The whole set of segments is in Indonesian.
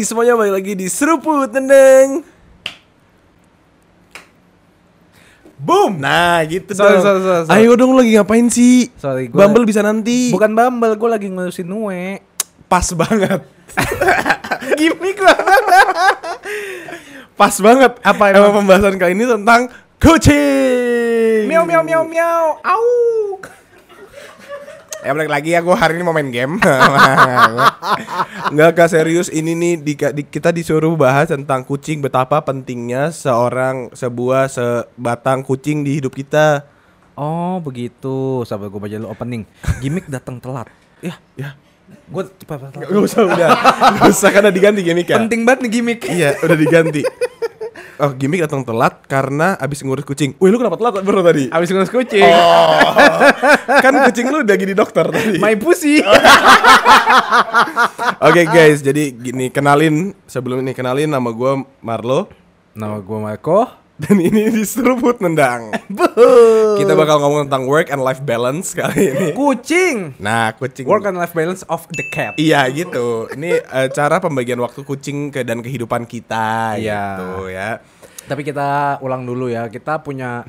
Hey semuanya balik lagi di Seruput Tendeng Boom Nah gitu Sorry, dong sorry, sorry, sorry. Ayo dong lagi ngapain sih Sorry, gua- Bumble bisa nanti Bukan Bumble, gue lagi ngurusin Nue. Pas banget Gimik lah. Pas banget Apa Emang emang? pembahasan kali ini tentang Kucing miau miau miau miau. Au. Ya balik lagi ya gue hari ini mau main game Nggak kak serius ini nih di, di- kita disuruh bahas tentang kucing Betapa pentingnya seorang sebuah sebatang kucing di hidup kita Oh begitu. Sabar gue baca dulu opening. Gimik datang telat. Ya, Ya gue cepat. Gak usah udah Gak usah karena diganti gimmick ya Penting banget nih gimik. Iya udah diganti Oh gimmick datang telat karena abis ngurus kucing Wih lu kenapa telat bro tadi? Abis ngurus kucing. Oh Kan kucing lu udah gini dokter tadi My pussy. Oke guys jadi gini kenalin Sebelum ini kenalin nama gue Marlo Nama gue Marco. Dan ini diseruput nendang Kita bakal ngomong tentang work and life balance kali ini Kucing. Nah kucing Work and life balance of the cat. Iya gitu. Ini eh, cara pembagian waktu kucing ke dan kehidupan kita Iya. gitu ya. Tapi kita ulang dulu ya. Kita punya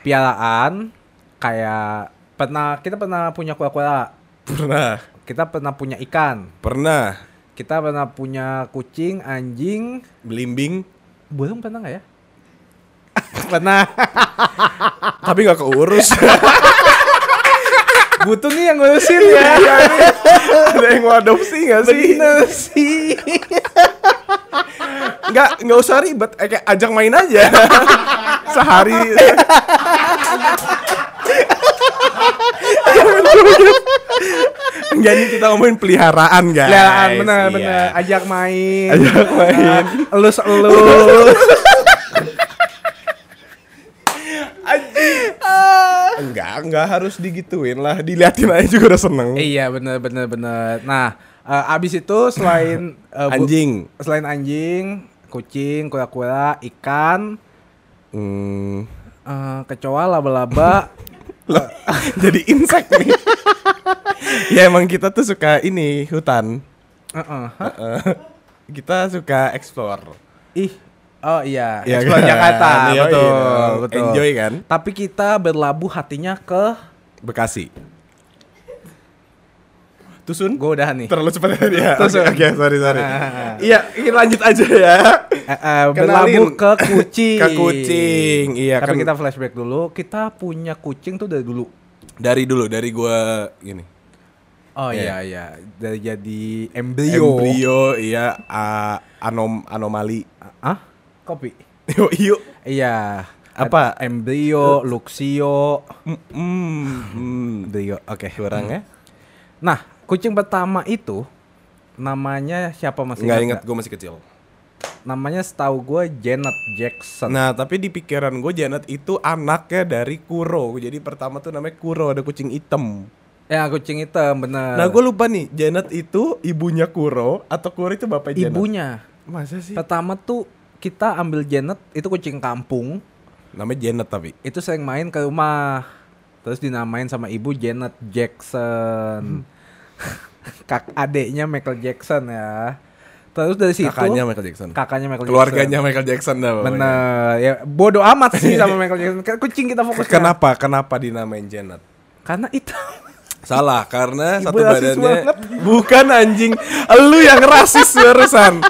piaraan kayak pernah kita pernah punya kura-kura. Pernah, Kita pernah punya ikan. pernah Kita pernah punya kucing, anjing, belimbing burung pernah nggak ya? Pernah. tapi nggak keurus. Butuh nih yang ngurusin ya. Iya nih. Ada yang mau adopsi nggak sih? Bener sih. Nggak nggak usah ribet, eh, kayak ajak main aja. Sehari. Enggak nih kita ngomongin peliharaan guys. Peliharaan bener Iya. bener. Ajak main. Ajak main. Elus elus. Enggak, enggak harus digituin lah. Diliatin aja juga udah seneng. iya bener bener bener. Nah eh, abis itu selain bu- Anjing. selain anjing, kucing, kura-kura, ikan, Hmm. eh, kecoa, laba-laba. Loh, jadi insek nih. ya emang kita tuh suka ini hutan. Heeh. Hah? Eh, kita suka explore. Ih, oh iya, Iya Explore kan? Jakarta, Yoi betul, dong. betul. Enjoy kan? Tapi kita berlabuh hatinya ke Bekasi. Tusun? gue udah nih. Terlalu cepat ya dia. Oke, Tusun. oke, sorry, sorry. Ah. Iya, kita lanjut aja ya. Eh, eh, berlabuh ke kucing. Ke kucing, iya, Tapi kan- kita flashback dulu. Kita punya kucing tuh dari dulu. Dari dulu, dari gua gini. Oh Iya. iya iya, dari jadi embrio. Embrio, iya, a- anom anomali. Ah? Kopi. Yuk, yuk. Iya. Apa? Ada Embrio, Luxio, Mm, mm, mm. embrio. Oke. Kurang ya? Nah, kucing pertama itu namanya siapa masih Nggak ingat gue masih kecil. Namanya setahu gue Janet Jackson. Nah, tapi di pikiran gue Janet itu anaknya dari Kuro. Jadi pertama tuh namanya Kuro, ada kucing hitam. Ya kucing hitam bener. Nah, gue lupa nih, Janet itu ibunya Kuro atau Kuro itu bapaknya Janet? ibunya. Masa sih? Pertama tuh kita ambil Janet itu kucing kampung. Namanya Janet tapi. Itu sering main ke rumah. Terus dinamain sama ibu Janet Jackson. Kak adeknya Michael Jackson ya. Terus dari situ Kakaknya Michael Jackson. kakaknya Michael Keluarganya Jackson. Michael Jackson dah. Bener. Ya bodoh amat sih sama Michael Jackson. Kan Kucing kita fokus. Kenapa? Kenapa dinamain Janet? Karena itu. Salah, karena Ibu satu badannya banget. bukan anjing. Lu yang rasis barusan.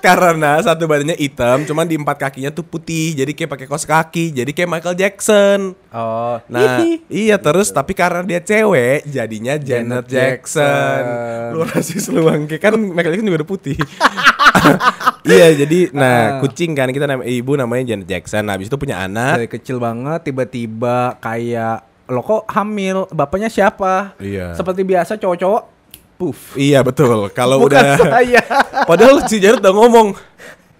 Karena satu badannya hitam, cuman di empat kakinya tuh putih, jadi kayak pakai kaos kaki, jadi kayak Michael Jackson. Oh. Nah, hihi. iya terus tapi karena dia cewek, jadinya Janet Janet Jackson. Jackson. Lu rasis lu bangke kan Michael Jackson juga udah putih. iya, jadi nah Ah. kucing kan kita nama ibu namanya Janet Jackson. Nah, habis itu punya anak. Dari kecil banget tiba-tiba kayak lo kok hamil, bapaknya siapa? Iya. Seperti biasa cowok-cowok puff. Iya betul. Kalau Bukan udah saya. Padahal si Jared udah ngomong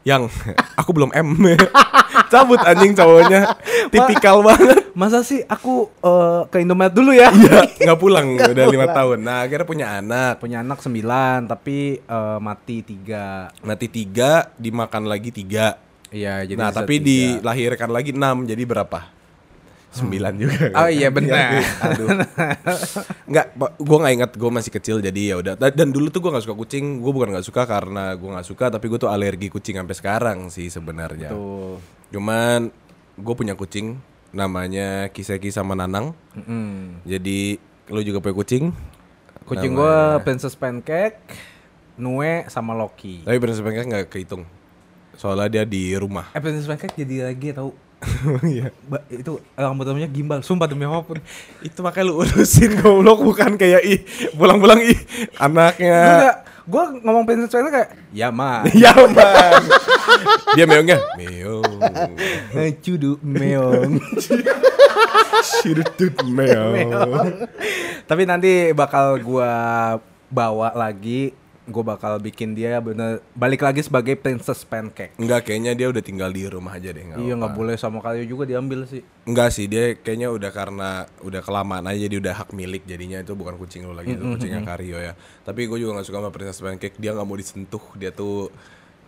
yang aku belum M. Cabut anjing cowoknya. Tipikal banget. Masa sih aku eh, ke Indomaret dulu ya? Iya, nggak pulang udah lima tahun. Nah, akhirnya punya anak. Punya anak sembilan tapi eh, mati tiga. Mati tiga, dimakan lagi tiga. Iya jadi nah, tapi tiga. dilahirkan lagi enam, jadi berapa? Sembilan juga. Oh iya, benar. Aduh. Nggak, gue nggak ingat gue masih kecil jadi ya udah. Dan- dulu tuh gue nggak suka kucing. Gue bukan nggak suka karena gue nggak suka, tapi gue tuh alergi kucing sampai sekarang sih sebenarnya. Tuh. Cuman gue punya kucing namanya Kiseki sama Nanang. Mm-mm. Jadi lu juga punya kucing? Kucing gue Princess Pancake, Nue sama Loki. Tapi Princess Pancake nggak kehitung. Soalnya dia di rumah. Eh Princess Pancake jadi lagi tau Iya. Itu rambut rambutnya gimbal, sumpah demi apa pun. Itu makanya lu urusin goblok bukan kayak ih pulang-pulang ih anaknya. gue ngomong Princess Pancake kayak, ya mah, ya man. Dia meongnya meong. cudu meong. Shirutut meong. Tapi nanti bakal gua bawa lagi, gue bakal bikin dia bener balik lagi sebagai Princess Pancake. Enggak kayaknya dia udah tinggal di rumah aja deh iya nggak boleh sama kali juga diambil sih. Enggak sih dia kayaknya udah karena udah kelamaan aja jadi udah hak milik jadinya itu bukan kucing lu lagi itu kucingnya Kario ya. Tapi gue juga nggak suka sama Princess Pancake dia nggak mau disentuh dia tuh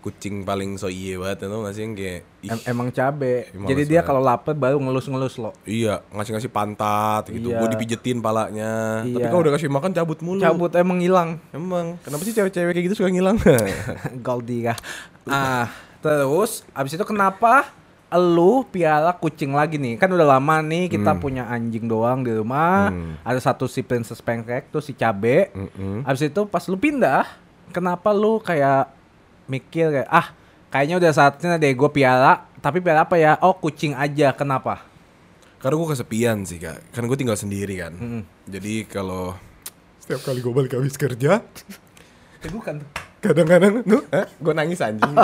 kucing paling so iye banget itu nggak sih yang kayak Em- emang cabe. Jadi dia kalau lapar baru ngelus-ngelus lo. iya ngasih ngasih pantat gitu Iya. gue dipijetin palanya tapi Iya. kalau udah kasih makan cabut mulu Cabut emang hilang. emang kenapa sih cewek-cewek kayak gitu suka ngilang Goldie kah? Ah, terus abis itu kenapa lu piala kucing lagi nih? Kan udah lama nih kita punya anjing doang di rumah. Hmm. Ada satu si Princess Pancake tuh si Cabe. Mm-mm. Abis itu pas lu pindah, kenapa lu kayak mikir kayak ah kayaknya udah saatnya deh gue piala. Tapi piala apa ya? Oh kucing aja. Kenapa? karena gue kesepian sih kak kan gue tinggal sendiri kan jadi kalau setiap kali gue balik habis kerja Eh, bukan. kadang-kadang tuh gue nangis anjing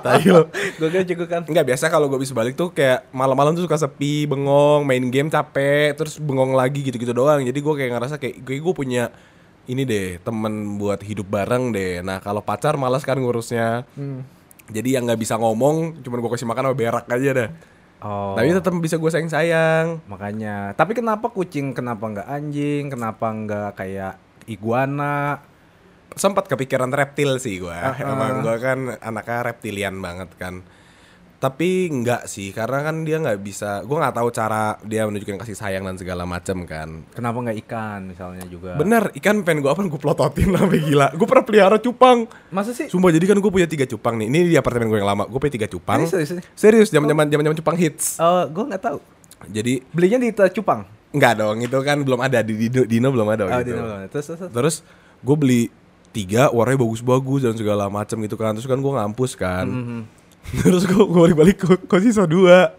tayo Gue kira juga kan. Enggak biasa kalau gue bisa balik tuh kayak malam-malam tuh suka sepi, bengong, main game capek, terus bengong lagi gitu-gitu doang. Jadi gue kayak ngerasa kayak gue gue punya ini deh temen buat hidup bareng deh. Nah kalau pacar malas kan ngurusnya. Jadi yang nggak bisa ngomong, cuman gue kasih makan sama berak aja dah. Oh. Tapi tetap bisa gue sayang sayang. Makanya. Tapi kenapa kucing? Kenapa nggak anjing? Kenapa nggak kayak iguana? Sempat kepikiran reptil sih gue. Emang gue kan anaknya reptilian banget kan. Tapi enggak sih, karena kan dia nggak bisa. Gue nggak tahu cara dia menunjukkan kasih sayang dan segala macam kan. Kenapa nggak ikan misalnya juga? Bener, ikan pengen gue apa gue plototin sampai gila. Gue pernah pelihara cupang. Masa sih? Sumpah jadi kan gue punya tiga cupang nih. Ini di apartemen gue yang lama. Gue punya tiga cupang. Serius? Serius, zaman zaman zaman zaman cupang hits. Oh, gue nggak tahu. Jadi Belinya di Cupang. enggak dong, itu kan belum ada di Dino, Dino belum ada Oh, gitu. di mana? Terus, terus, terus. Terus gue beli tiga warnanya bagus-bagus dan segala macam gitu kan. Terus kan gue ngampus kan. Mhm. Terus gue gue balik-balik kok, kok sisa dua.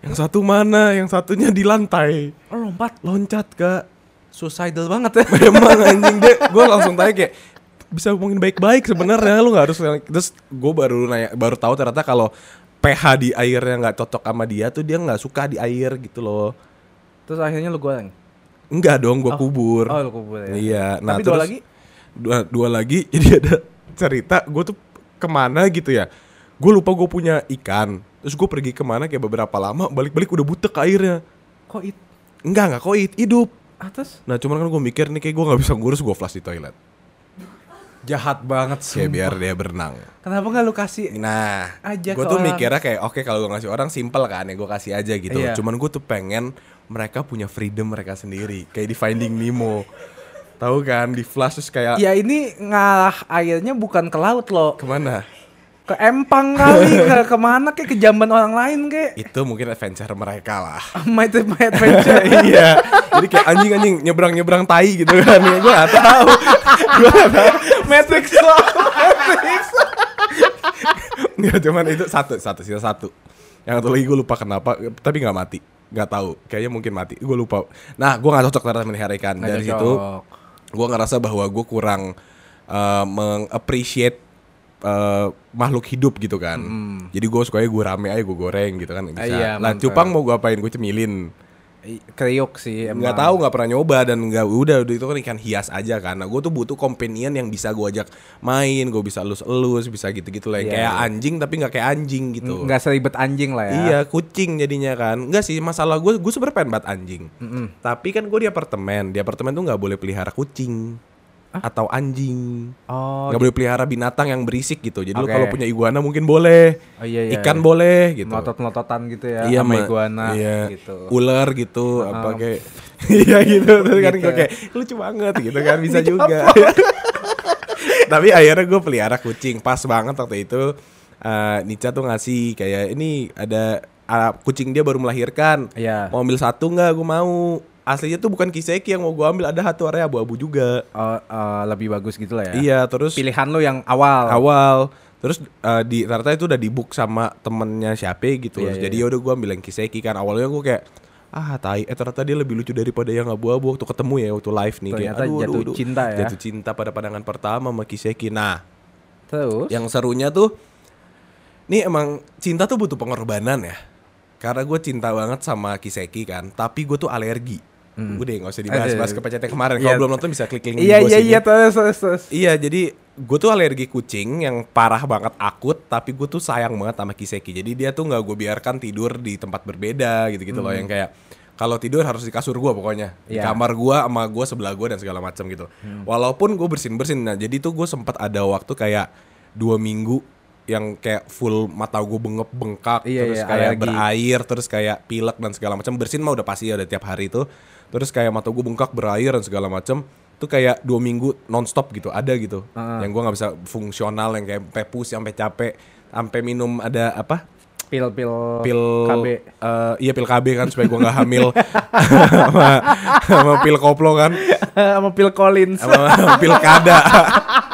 Yang satu mana? Yang satunya di lantai. Oh, lompat. Loncat kak. Suicidal banget ya. Emang anjing deh, gue langsung tanya kayak bisa ngomongin baik-baik sebenarnya lu nggak harus terus gue baru nanya baru tahu ternyata kalau pH di airnya nggak cocok sama dia tuh dia nggak suka di air gitu loh Terus akhirnya lu goreng. enggak dong gue kubur Oh, lu kubur ya. iya nah Tapi dua terus lagi? dua, dua lagi jadi ada cerita gue tuh ke mana gitu ya gue lupa gue punya ikan terus gue pergi ke mana kayak beberapa lama balik-balik udah butek airnya Kok it? enggak enggak koit hidup Atas? nah cuman kan gue mikir nih kayak gue nggak bisa ngurus gue flush di toilet Jahat banget kayak biar dia berenang Kenapa nggak lu kasih? Nah, Aja gue tuh orang. mikirnya kayak oke kalau gue ngasih orang simple kan ya gue kasih aja gitu. Iya. Cuman gue tuh pengen mereka punya freedom mereka sendiri, kayak di Finding Nemo. Tahu kan di Flash terus kayak Ya ini ngalah airnya bukan ke laut loh. ke mana? Ke empang kali, ke ke mana kayak ke jamban orang lain kayak. Itu mungkin adventure mereka lah. My, my adventure. iya. Jadi kayak anjing-anjing nyebrang-nyebrang tai gitu kan. Ya, gue gak tahu. gue gak tahu. Matrix loh. Matrix. Nggak cuman itu satu, satu sisa satu. Yang satu lagi gue lupa kenapa, tapi nggak mati. Nggak tahu. Kayaknya mungkin mati. Gue lupa. Nah, gue nggak cocok ternyata melihara ikan. Nggak Dari cocok. situ, gue ngerasa bahwa gue kurang uh, mengappreciate uh, makhluk hidup gitu kan. Jadi gue sukanya gue rame aja gue goreng gitu kan. Bisa. iya, nah, mantap. cupang mau gue apain? Gue cemilin. Kriuk sih emang. Nggak tahu, nggak pernah nyoba dan nggak udah udah itu kan ikan hias aja kan. Nah, gue tuh butuh companion yang bisa gue ajak main, gue bisa elus-elus, bisa gitu-gitu lah. Yang Iya, kayak iya. anjing tapi nggak kayak anjing gitu. Nggak seribet anjing lah ya. Iya, kucing jadinya kan. Enggak sih, masalah gue, gue sebenernya pengen banget anjing. Mm-mm. Tapi kan gue di apartemen, di apartemen tuh nggak boleh pelihara kucing. Atau anjing. Oh, nggak boleh pelihara binatang yang berisik gitu. Jadi lu Oke. kalau punya iguana mungkin boleh. Oh, iya, iya, Ikan iya. boleh gitu. melotot-melototan gitu ya iya sama Ma. iguana iya. gitu. Ular gitu apa kayak Iya gitu terus kan Gitu gue ya. kayak lucu banget gitu kan bisa juga. Tapi akhirnya gue pelihara kucing pas banget waktu itu eh Nica tuh ngasih kayak ini ada ah, kucing dia baru melahirkan. Iya. Mau ambil satu nggak? Gue mau. Aslinya tuh bukan Kiseki yang mau gue ambil ada satu area abu-abu juga. Oh, eh, lebih bagus gitu lah ya. Iya terus Pilihan lu yang awal. awal terus eh, di ternyata itu udah di book sama temennya siapa gitu Iya, iya, jadi yaudah gue ambil yang Kiseki kan awalnya gue kayak ah tai eh ternyata dia lebih lucu daripada yang abu-abu waktu ketemu ya waktu live nih Ternyata kayak jatuh cinta ya. jatuh cinta pada pandangan pertama sama Kiseki nah Terus? yang serunya tuh nih emang cinta tuh butuh pengorbanan ya karena gue cinta banget sama Kiseki kan tapi gue tuh alergi Udah deh gak usah dibahas-bahas Aduh. ke yang kemarin. Kalau belum nonton bisa klik link di Iya bawah iya sini. iya terus terus. Iya jadi gue tuh alergi kucing yang parah banget akut tapi gue tuh sayang banget sama Kiseki jadi dia tuh nggak gue biarkan tidur di tempat berbeda gitu-gitu loh yang kayak kalau tidur harus di kasur gue pokoknya di Iya. kamar gue sama gue sebelah gue dan segala macam gitu walaupun gue bersin bersin nah jadi tuh gue sempat ada waktu kayak dua minggu yang kayak full mata gue bengep bengkak Iya, terus iya, kayak alergi. berair terus kayak pilek dan segala macam bersin mah udah pasti ya udah tiap hari itu terus kayak mata gue bengkak berair dan segala macam tuh kayak dua minggu nonstop gitu ada gitu Heeh. yang gue nggak bisa fungsional yang kayak sampai pus sampai capek sampai minum ada apa Pil pil pil KB. eh, iya pil KB kan supaya gue nggak hamil sama, sama pil koplo kan sama Phil Collins. sama pil kada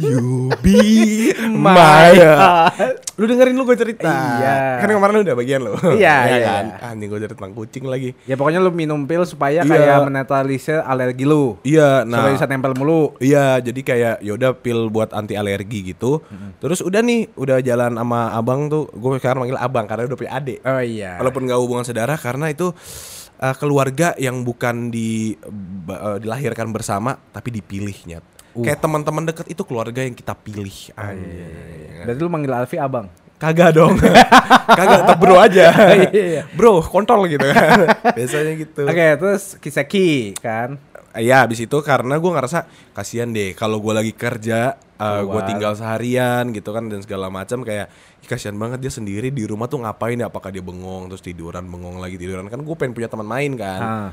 You be my Lu dengerin lu gue cerita Iya. Kan kemarin lu udah bagian lu Iya, Ya iya. kan Anjing gue cerita tentang kucing lagi Ya pokoknya lu minum pil supaya Iya. kayak menetralisir alergi lu. Iya nah Supaya bisa nempel mulu. Iya, jadi kayak yaudah pil buat anti alergi gitu. Terus udah nih, udah jalan sama abang tuh. Gue sekarang manggil abang karena udah punya adik. Oh iya. Walaupun gak hubungan saudara karena itu uh, keluarga yang bukan di uh, dilahirkan bersama tapi dipilihnya. Kayak teman-teman deket itu keluarga yang kita pilih. Anjing. Berarti lu manggil Alfi abang. Kagak dong. Kagak tetap bro aja. Iya. bro, kontol gitu kan. Biasanya gitu. Oke, terus Kiseki kan. Ya abis itu karena gue ngerasa kasihan deh kalau gue lagi kerja, gue Keluar. tinggal seharian gitu kan dan segala macam kayak "Ih, kasihan banget dia sendiri di rumah tuh ngapain ya? Apakah dia bengong terus tiduran bengong lagi tiduran kan gue pengen punya teman main kan. Ah.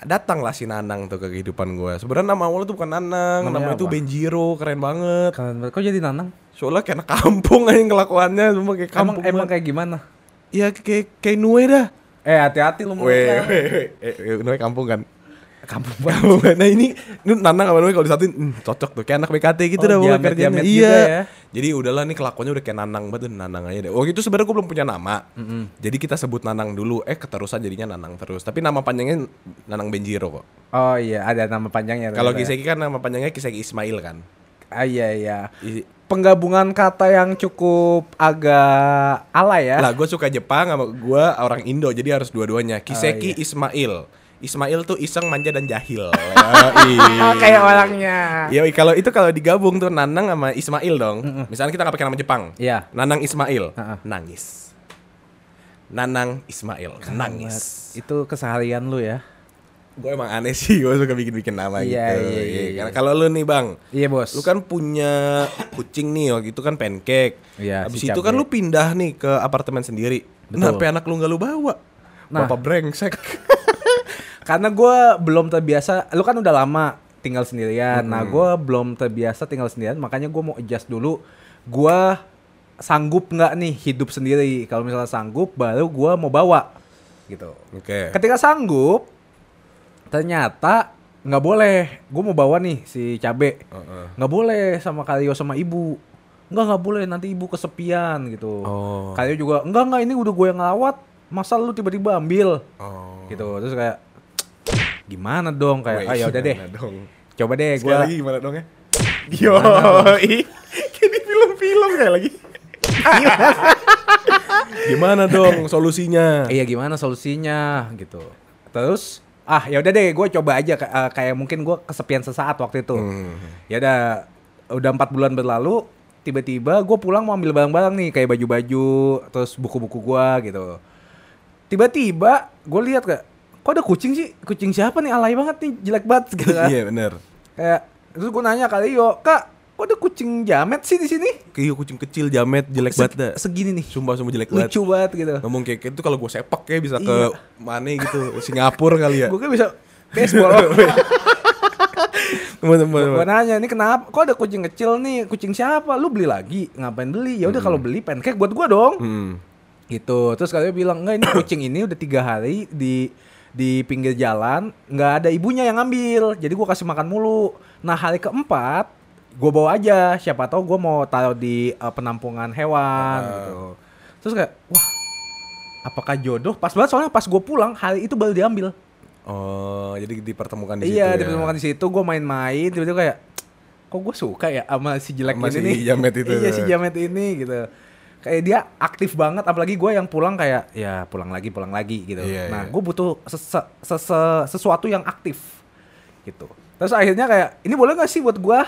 Datanglah si Nanang tuh ke kehidupan gue. Sebenarnya nama awalnya tuh bukan Nanang, Namanya namanya apa? Benjiro, keren banget. Kalian ber- kok jadi nanang? Soalnya kayak anak kampung aja kelakuannya, semua kayak Emang kampung. emang banget. kayak gimana? Iya kayak kayak Nue dah. Eh hati-hati lu Weh, mulutnya. weh, weh. Eh, eh, Nue kampung kan. Kampung Kamu nah ini ini Nanang sama Nui kalau disatuin hmm, cocok tuh kayak anak BKT gitu Oh, dah pokoknya jamet- kerjanya. jamet Iya. ya. Jadi udahlah nih kelakuannya udah kayak Nanang banget Nanang aja deh. Waktu itu sebenarnya gue belum punya nama. Jadi kita sebut Nanang dulu. Eh keterusan jadinya Nanang terus. Tapi nama panjangnya Nanang Benjiro kok. Oh iya, ada nama panjangnya. Kalau ya. Kiseki kan nama panjangnya Kiseki Ismail kan. Ah iya iya. I- Penggabungan kata yang cukup agak alay ya. Lah gue suka Jepang sama gue orang Indo jadi harus dua-duanya. Kiseki iya. Ismail. Ismail tuh iseng manja dan jahil. Kayak orangnya. Yoi, kalau itu kalau digabung tuh Nanang sama Ismail dong. Misalnya kita nggak pakai nama Jepang. Iya. Nanang Ismail nangis. Nanang Ismail nangis. Itu keseharian lu ya. Gue emang aneh sih, gue suka bikin-bikin nama Iya, gitu. iya, iya, Karena Kalau lu nih bang, Iya bos. lu kan punya kucing nih, waktu itu kan pancake. Iya, Habis si itu kan lu pindah nih ke apartemen sendiri. Kenapa anak lu nggak lu bawa? Nah. Bapak brengsek. Karena gue belum terbiasa. Lu kan udah lama tinggal sendirian. Nah gue belum terbiasa tinggal sendirian. Makanya gue mau adjust dulu. Gue sanggup nggak nih hidup sendiri. Kalau misalnya sanggup, baru gue mau bawa. Gitu. Oke. Ketika sanggup, ternyata nggak boleh. Gue mau bawa nih si cabe. Nggak boleh sama Karyo sama ibu. Enggak nggak boleh nanti ibu kesepian gitu. Oh. Karyo juga enggak enggak ini udah gue yang ngelawat. Masa lu tiba-tiba ambil Oh. gitu. Terus kayak gimana dong kayak Weh, ah ya udah deh. dong? Coba deh gue lagi gimana dong ya? Yo, di film-film kayak lagi. gimana dong solusinya? Iya gimana solusinya gitu. Terus ah ya udah deh gue coba aja eh, kayak mungkin gue kesepian sesaat waktu itu. Hmm. Ya udah udah empat bulan berlalu tiba-tiba gue pulang mau ambil barang-barang nih kayak baju-baju terus buku-buku gue gitu. Tiba-tiba gue lihat kayak kok ada kucing sih? Kucing siapa nih? Alay banget nih jelek banget gitu kan Iya bener. kayak terus gue nanya kali yo kak kok ada kucing jamet sih di sini? Kayak kucing kecil jamet jelek Se- banget dah. segini nih. Sumpah sumpah jelek banget. lucu banget gitu. Ngomong kayak gitu kalau gue sepak kayak bisa ke Iya. mana gitu Singapura kali ya. gue kan bisa baseball. Teman-teman. gue nanya ini kenapa kok ada kucing kecil nih? Kucing siapa? Lu beli lagi? Ngapain beli? Ya udah kalau beli pancake buat gue dong. Hmm. gitu. Terus kalian bilang enggak ini kucing ini udah tiga hari di di pinggir jalan nggak ada ibunya yang ngambil. Jadi gua kasih makan mulu. Nah hari keempat gue bawa aja. Siapa tahu gue mau taruh di eh, penampungan hewan Ah. gitu. Terus kayak wah apakah jodoh? Pas banget soalnya pas gue pulang hari itu baru diambil. Oh, jadi dipertemukan di iya situ ya. dipertemukan di situ gue main-main tiba-tiba kayak kok gue suka ya sama si jelek Sama ini si nih? Jamet itu. iya si jamet ini gitu kayak dia aktif banget apalagi gue yang pulang kayak ya pulang lagi pulang lagi gitu Iya, nah iya. gue butuh sese- sese- sesuatu yang aktif gitu terus akhirnya kayak ini boleh gak sih buat gue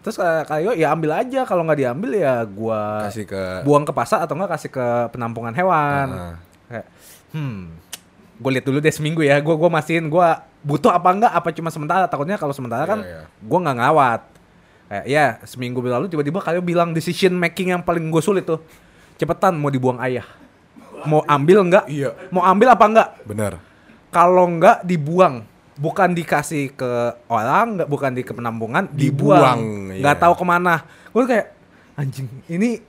terus kayak kayak ya ambil aja kalau nggak diambil ya gue Kasih ke buang ke pasar atau enggak kasih ke penampungan hewan Ah. kayak hmm gue lihat dulu deh seminggu ya gue gue mastiin gue butuh apa enggak apa cuma sementara takutnya kalau sementara kan Iya, iya. gue nggak ngawat kayak ya seminggu berlalu tiba-tiba kalian bilang decision making yang paling gue sulit tuh. Cepetan mau dibuang ayah. Mau ambil enggak? Iya. mau ambil apa enggak? Bener. kalau enggak dibuang. Bukan dikasih ke orang nggak bukan di ke penampungan dibuang Dibuang, nggak iya. tahu ke mana. Gue kayak anjing ini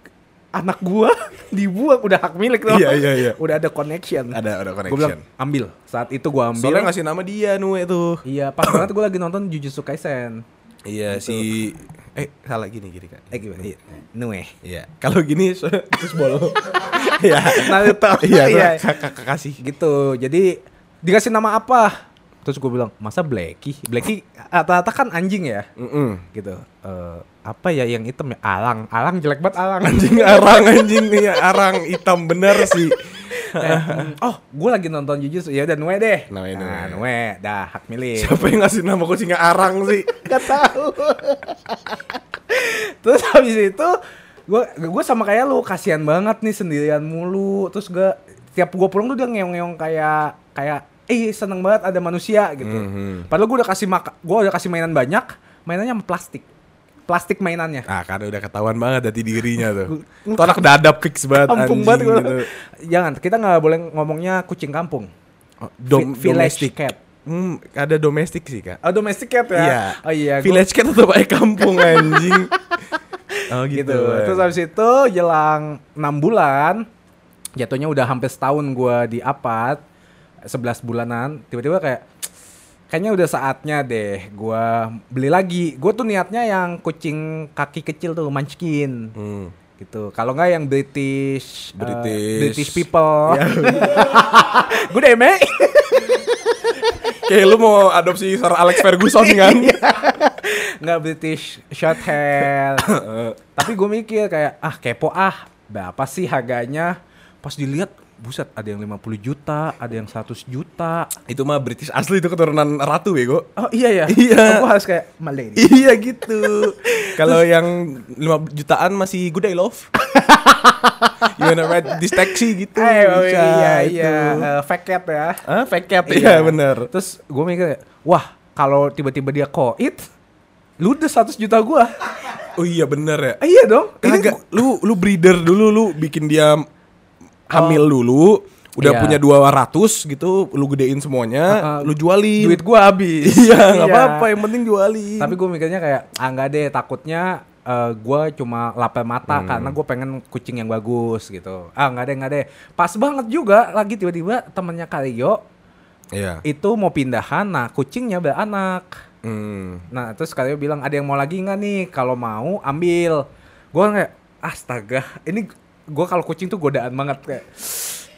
anak gua dibuang. Udah hak milik tuh. Iya, iya, iya. udah ada connection. Ada ada gue bilang connection. ambil. Saat itu gua ambil. Soalnya ngasih nama dia Nue tuh. iya pas banget gue lagi nonton Jujutsu Kaisen Iya si eh salah gini gini kan. eh gimana Nue Iya. Kalau gini terus bol. Iya. Naruto. Iya. Iya. Kasih. gitu jadi dikasih nama apa terus gue bilang masa Blacky Blacky rata-rata kan anjing ya Mm gitu Eh, apa ya yang hitam ya alang alang jelek banget alang Anjing arang anjing iya arang hitam bener sih. Hmm, oh gue lagi nonton Jujutsu ya udah Nue deh Namanya nah, Nue. Nue dah hak milik Siapa yang ngasih nama kucingnya arang sih? Gak tahu. Terus habis itu gue gue sama kayak lu kasihan banget nih sendirian mulu. Terus gue tiap gue pulang tuh dia ngeong-ngeong kayak kayak eh seneng banget ada manusia gitu. Mhm. Padahal gue udah kasih maka gue udah kasih mainan banyak, mainannya sama plastik. Plastik mainannya. Ah karena udah ketahuan banget dari dirinya tuh. Gua- anak dadap fix banget Kampung anjing banget gue. gitu. Jangan, kita nggak boleh ngomongnya kucing kampung. Oh, Dom, Vi- village domestic cat. Hmm, ada domestik sih kak. Oh, domestic cat ya? Iya. Oh iya. gua- Village cat atau pakai kampung anjing. oh gitu. gitu. Terus habis itu jelang 6 bulan, jatuhnya udah hampir setahun gua di apart, 11 bulanan, tiba-tiba kayak kayaknya udah saatnya deh gua beli lagi. Gue tuh niatnya yang kucing kaki kecil tuh Munchkin. Hmm. gitu. Kalau nggak yang British eh, British. British people. Ya. gue deme. Kayak lu mau adopsi Sir Alex Ferguson kan? nggak British short hair. Tapi gue mikir kayak ah kepo ah berapa sih harganya? Pas dilihat buset ada yang 50 juta, ada yang 100 juta. itu mah British asli itu keturunan ratu bego. Oh iya ya. Iya. Aku harus kayak Malay. iya gitu. Kalau yang 5 jutaan masih good day love. you wanna ride this taxi gitu. Eh, oh, Bisa, iya itu. iya Eh, fake cat ya. Ah, fake cat. Iya, bener. Terus gue mikir, wah kalau tiba-tiba dia koit, ludes 100 juta gua. Oh iya bener ya. Iya dong. Kagak, lu lu breeder dulu lu bikin dia hamil dulu, udah Iya. punya 200 gitu, lu gedein semuanya, Uh-uh. lu jualin. duit gua habis. Iya, nggak apa-apa, yang penting jualin. Tapi gue mikirnya kayak ah nggak deh takutnya eh, gua cuma lapar mata Hmm. karena gue pengen kucing yang bagus gitu. Ah nggak deh nggak deh. Pas banget juga lagi tiba-tiba temennya Karyo Iya. itu mau pindahan, nah kucingnya beranak. Hmm. Nah terus Karyo bilang ada yang mau lagi nggak nih? Kalau mau ambil. Gue kayak astaga ini gue kalau kucing tuh godaan banget kayak.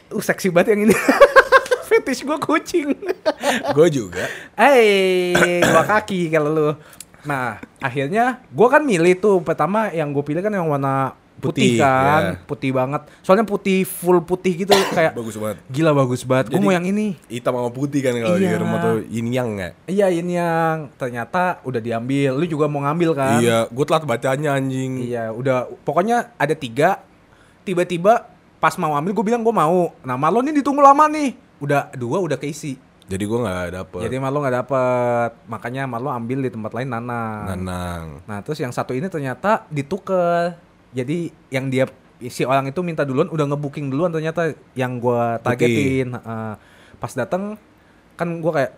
Uh seksi banget yang ini. Fetish gue kucing. Gue juga. Eh, dua kaki kalau lu. Nah, akhirnya gua kan milih tuh pertama yang gue pilih kan yang warna putih, Putih, kan, ya. putih banget. Soalnya putih full putih gitu kayak Bagus banget. gila bagus banget. Gue mau yang ini. Hitam sama putih kan kalau di Iya. rumah tuh yin yang nggak? Iya ini yang ternyata udah diambil. Lu juga mau ngambil kan? Iya, gue telat bacanya anjing. Iya, udah pokoknya ada tiga. Tiba-tiba pas mau ambil gue bilang gue mau. Nah, Marlon ini ditunggu lama nih. Udah dua udah keisi. Jadi gue nggak dapet. Jadi Marlo nggak dapet. Makanya Marlo ambil di tempat lain Nanang. Nanang. Nah terus yang satu ini ternyata dituker. Jadi yang dia si orang itu minta duluan udah ngebooking duluan ternyata yang gua targetin. Heeh. pas datang kan gua kayak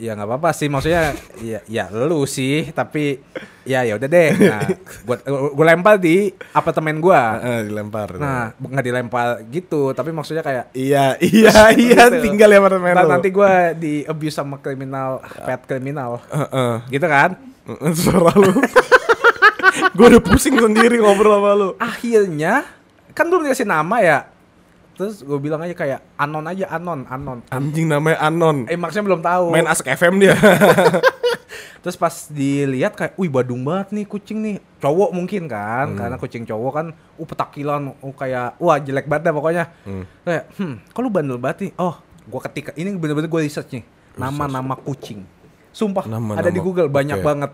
ya nggak apa-apa sih maksudnya ya ya lu sih tapi ya ya udah deh. Nah gua gua lempar di apartemen gua. Eh, dilempar. Nah nggak dilempar gitu tapi maksudnya kayak Iya, iya, iya, Gitu. tinggal ya apartemen lo. nanti gua di abuse sama kriminal pet kriminal Heeh. gitu kan Heeh, Suara lu. gue udah pusing sendiri ngobrol sama lu. akhirnya kan belum dikasih nama ya terus gue bilang aja kayak anon aja anon anon. Anjing namanya Anon. eh maksudnya belum tahu. Main Ask FM dia. terus pas dilihat kayak wih badung banget nih kucing nih. Cowok mungkin kan karena kucing cowok kan uh petakilan uh kayak wah jelek banget dah pokoknya. Hmm. kayak hmm kalau bandel banget nih? Oh gue ketika ini bener-bener gue research nih nama-nama kucing. Sumpah Nama-nama, ada di Google banyak oke. banget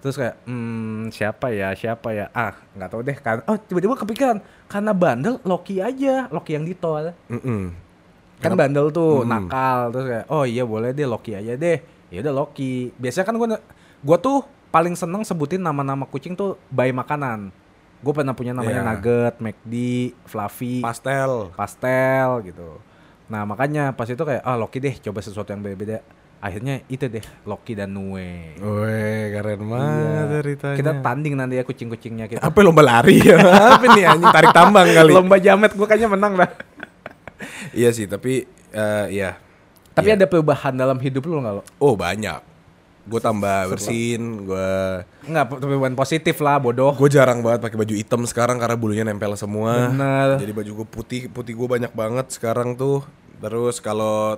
terus kayak hmm siapa ya siapa ya ah nggak tahu deh kan oh tiba-tiba kepikiran karena bandel Loki aja Loki yang ditol Mm-mm. kan bandel tuh Hmm. nakal terus kayak oh iya boleh deh Loki aja deh ya udah Loki biasanya kan gue gue tuh paling seneng sebutin nama-nama kucing tuh by makanan gue pernah punya namanya Iya. Nugget, McD, Fluffy, Pastel. pastel gitu nah makanya pas itu kayak ah Loki deh coba sesuatu yang beda-beda akhirnya itu deh Loki dan Nue Weh, keren banget Iya. ceritanya. kita tanding nanti ya kucing-kucingnya kita apa lomba lari ya? apa nih anjing tarik tambang kali? lomba jamet gue kayaknya menang dah Iya sih, tapi eh ya. tapi Iya. ada perubahan dalam hidup lu nggak lo Oh, banyak. Gue tambah bersin, gue nggak perubahan positif lah bodoh gue jarang banget pakai baju hitam sekarang karena bulunya nempel semua. Bener. Jadi baju gue putih, putih gue banyak banget sekarang tuh. Terus kalau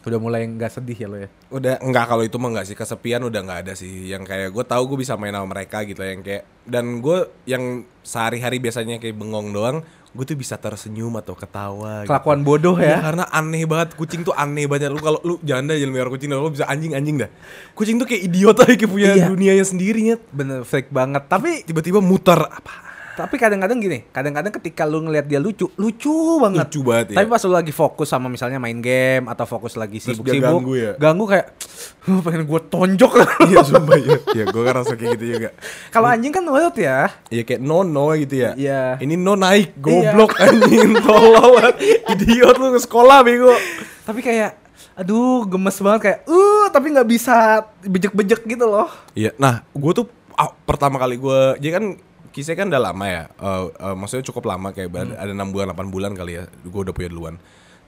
udah mulai nggak sedih ya lo ya udah enggak kalau itu mah enggak sih kesepian udah nggak ada sih yang kayak gue tahu gue bisa main sama mereka gitu yang kayak dan gue yang sehari-hari biasanya kayak bengong doang gue tuh bisa tersenyum atau ketawa gitu. kelakuan bodoh Iya, ya karena aneh banget kucing tuh aneh banget lu kalau lu janda jadi melihara kucing lu bisa anjing anjing dah kucing tuh kayak idiot aja kayak punya Iya. dunianya sendiri Nyet. bener freak banget tapi tiba-tiba muter apa tapi kadang-kadang gini kadang-kadang ketika lu ngelihat dia lucu lucu banget Lucu banget, ya. tapi pas lu lagi fokus sama misalnya main game atau fokus lagi sibuk-sibuk ganggu ya? ganggu kayak "Huh, pengen gue tonjok iya sumpah ya ya gue kan rasa kayak gitu juga kalau anjing kan nurut ya Iya kayak no no gitu ya. Iya. Ini no naik goblok anjing tolol. Idiot lu ke sekolah bego. tapi kayak aduh gemes banget kayak uh tapi nggak bisa bejek-bejek gitu loh Iya. Nah, gue tuh ah, pertama kali gue jadi kan kisah kan udah lama ya. Eh, eh, maksudnya cukup lama kayak ber- ada enam bulan 8 bulan kali ya. Gue udah punya duluan.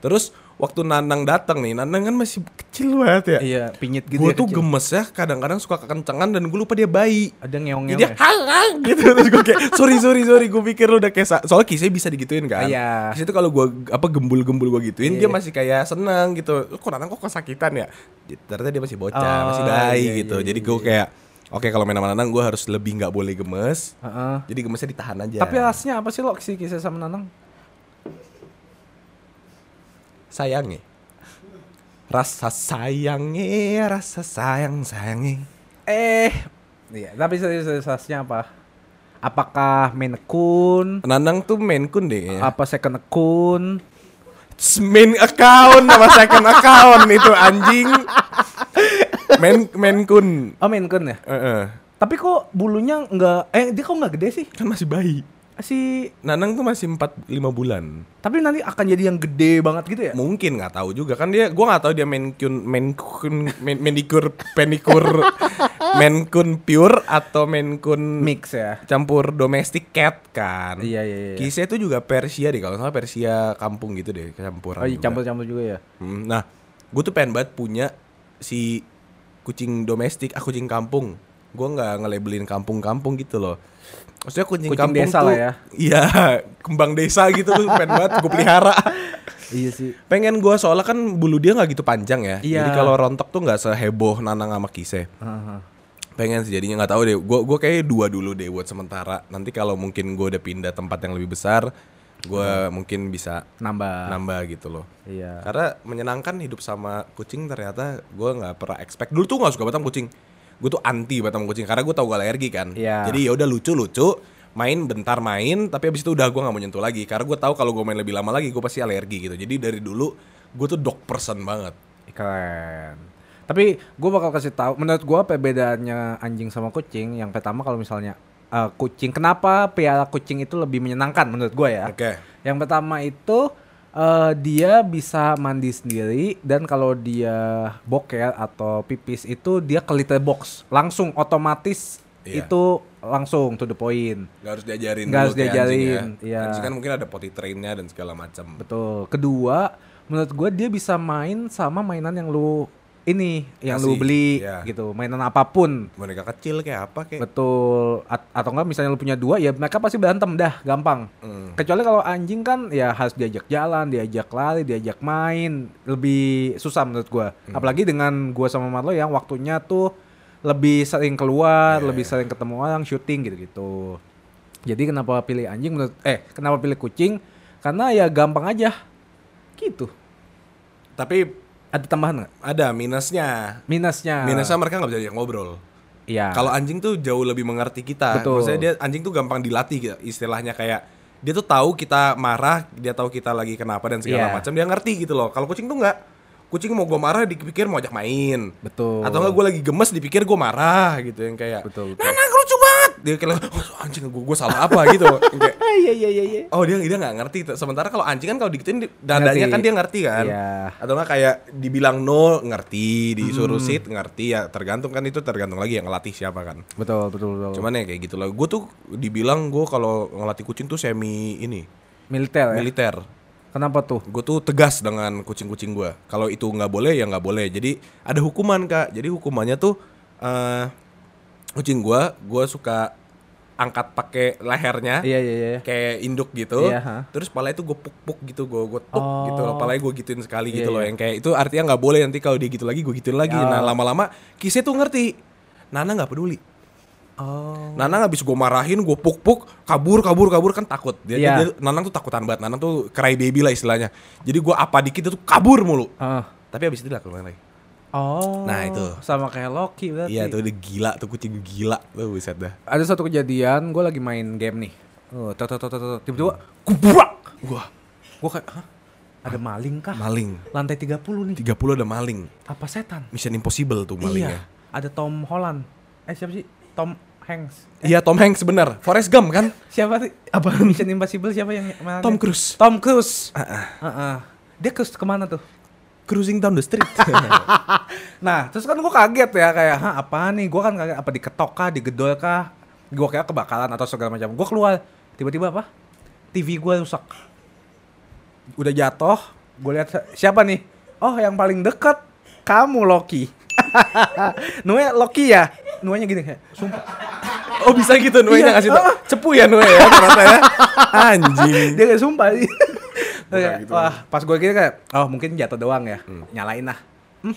Terus waktu Nanang datang nih, Nanang kan masih kecil banget ya. iya pinyit gitu gue ya tuh kecil. gemes ya, kadang-kadang suka kekencangan dan gue lupa dia bayi. ada ngeong-ngeong Dia ya hang hang gitu terus gue kayak sorry sorry sorry gue pikir lu udah kayak soalnya kisah bisa digituin kan. Iya. Di situ kalau gue apa gembul-gembul gue gituin Iya. dia masih kayak seneng gitu. Kok nanti kok kesakitan ya? Ternyata dia masih bocah, Oh, masih bayi iya, gitu. iya, Jadi iya, gue kayak oke kalau main sama Nanang gue harus lebih nggak boleh gemes. Heeh. Jadi gemesnya ditahan aja. tapi rasanya apa sih lo si kisah sama Nanang sayangnya rasa sayangnya rasa sayang sayangnya eh iya tapi serius-seriusnya apa apakah main akun Nanang tuh main kun deh kayaknya. apa second akun main account sama second account itu anjing main main kun. Oh main akun ya? Heeh. tapi kok bulunya nggak eh dia kok nggak gede sih? Kan masih bayi. Si Nanang tuh masih 4 5 bulan. Tapi nanti akan jadi yang gede banget gitu ya? Mungkin nggak tahu juga. Kan dia gua nggak tahu dia main kun main kun main manicure penikur main kun pure atau main kun mix ya? campur domestic cat kan. Iya iya iya. Kisah itu juga Persia deh. Kalau salah Persia kampung gitu deh campuran oh iya juga. campur-campur juga ya? Hmm, nah, gue tuh pengen banget punya si kucing domestik, ah kucing kampung. Gue nggak ngelabelin kampung-kampung gitu loh. Maksudnya kucing, Kucing kampung desa tuh, lah ya. Iya, kembang desa gitu tuh pengen banget gue pelihara. iya sih Pengen gue soalnya kan bulu dia nggak gitu panjang ya. Iya. Jadi kalau rontok tuh nggak seheboh nanang sama kise. Pengen sih jadinya nggak tahu deh. Gue gue kayak dua dulu deh buat sementara. Nanti kalau mungkin gue udah pindah tempat yang lebih besar, gue mungkin bisa nambah nambah gitu loh. iya Karena menyenangkan hidup sama kucing ternyata gue nggak pernah expect. Dulu tuh nggak suka banget sama kucing. Gue tuh anti banget sama kucing karena gue tau gue alergi kan. Iya. Jadi ya udah lucu lucu, main bentar main, tapi abis itu udah gue nggak mau nyentuh lagi. Karena gue tahu kalau gue main lebih lama lagi gue pasti alergi gitu. Jadi dari dulu gue tuh dog person banget. Keren. Tapi gue bakal kasih tahu. Menurut gue perbedaannya anjing sama kucing. Yang pertama kalau misalnya eh, kucing, kenapa piara kucing itu lebih menyenangkan menurut gue ya? Oke. Yang pertama itu eh, dia bisa mandi sendiri dan kalau dia boker atau pipis itu dia ke litter box langsung otomatis Iya. itu langsung to the point. Gak harus diajarin dulu harus anjing diajarin, ya. iya. Anjing kan mungkin ada potty trainnya dan segala macam. Betul. Kedua, menurut gue dia bisa main sama mainan yang lu ini yang lu Kasih, beli iya. gitu, mainan apa pun. Boneka kecil kayak apa kayak. Betul. At- atau enggak misalnya lu punya dua ya mereka pasti berantem dah, gampang. Hmm. Kecuali kalau anjing kan ya harus diajak jalan, diajak lari, diajak main, lebih susah menurut gua. Hmm. Apalagi dengan gua sama Marlo yang waktunya tuh lebih sering keluar, Iya, lebih iya. sering ketemu orang, syuting gitu-gitu. Jadi kenapa pilih anjing menurut eh kenapa pilih kucing? Karena ya gampang aja. Gitu. Tapi Ada tambahan nggak? ada minusnya. Minusnya. Minusnya mereka nggak bisa diajak ngobrol. Iya. Kalau anjing tuh jauh lebih mengerti kita. Betul. Maksudnya dia anjing tuh gampang dilatih gitu. Istilahnya kayak dia tuh tahu kita marah, dia tahu kita lagi kenapa dan segala Iya. macam. Dia ngerti gitu loh. Kalau kucing tuh nggak. Kucing mau gue marah dipikir mau ajak main. Betul. Atau enggak gue lagi gemes dipikir gue marah gitu yang kayak. Betul, betul. Banget. Dia kayak oh, anjing gue gue salah apa gitu. Kayak, Iya iya iya iya. Oh dia dia nggak ngerti. Sementara kalau anjing kan kalau digituin di- dadanya Ngerti. kan dia ngerti kan. Iya. Atau nggak kayak dibilang no ngerti, disuruh Hmm. sit ngerti ya tergantung kan itu tergantung lagi yang ngelatih siapa kan. Betul betul betul. Cuman ya kayak gitu lah. Gue tuh dibilang gue kalau ngelatih kucing tuh semi ini militer ya. militer. Kenapa tuh? Gue tuh tegas dengan kucing-kucing gue. Kalau itu nggak boleh ya nggak boleh. Jadi ada hukuman kak. Jadi hukumannya tuh eh kucing gue, gue suka angkat pakai lehernya. Iya iya iya. kayak induk gitu. Iya. Terus pala itu gue puk-puk gitu, gue gue tuk Oh. gitu. Palanya gue gituin sekali Iya, gitu loh. iya. Yang kayak itu artinya nggak boleh nanti kalau dia gitu lagi gue gituin lagi. Oh. Nah lama-lama kisah tuh ngerti. Nana nggak peduli. Oh. Nana nggak bisa gue marahin, gue puk-puk, kabur, kabur, kabur kan takut. Dia, Iya. dia, Nanang tuh takutan banget. Nanang tuh cry baby lah istilahnya. Jadi gue apa dikit itu kabur mulu. Ah. Tapi abis itu lah keluar lagi. Oh. Nah, itu. sama kayak Loki berarti. Iya tuh dia gila tuh kucing gila tuh buset dah. Ada satu kejadian, gue lagi main game nih. Oh, tok tok tok, tok. tiba-tiba kubrak. Wah Gue kayak, Hah? Ada maling kah? maling. Lantai 30 nih. 30 ada maling. Apa setan? Mission Impossible tuh malingnya. Iya. Ada Tom Holland. Eh siapa sih? Tom Hanks. Iya Tom Hanks bener. Forrest Gump kan? Siapa sih? Apa Mission Impossible siapa yang malingnya? Tom Cruise. Tom Cruise. Ah, ah. Heeh. Dia cruise ke mana tuh? Cruising down the street. Nah, terus kan gue kaget ya kayak, hah apa nih? Gue kan kaget apa diketok kah, digedor kah? Gue kira kebakaran atau segala macam. Gue keluar, tiba-tiba apa? TV gue rusak. Udah jatuh, gue lihat siapa nih? Oh, yang paling dekat kamu Loki. Nunya Loki ya? Nuanya gini kayak, sumpah. oh bisa gitu Nuenya Iya. ngasih tau. Cepu ya Nuenya ya ternyata ya. Anjing. Dia kayak sumpah Kayak, gitu. Wah, pas gue gini kayak, oh mungkin jatuh doang ya. Nyalain lah.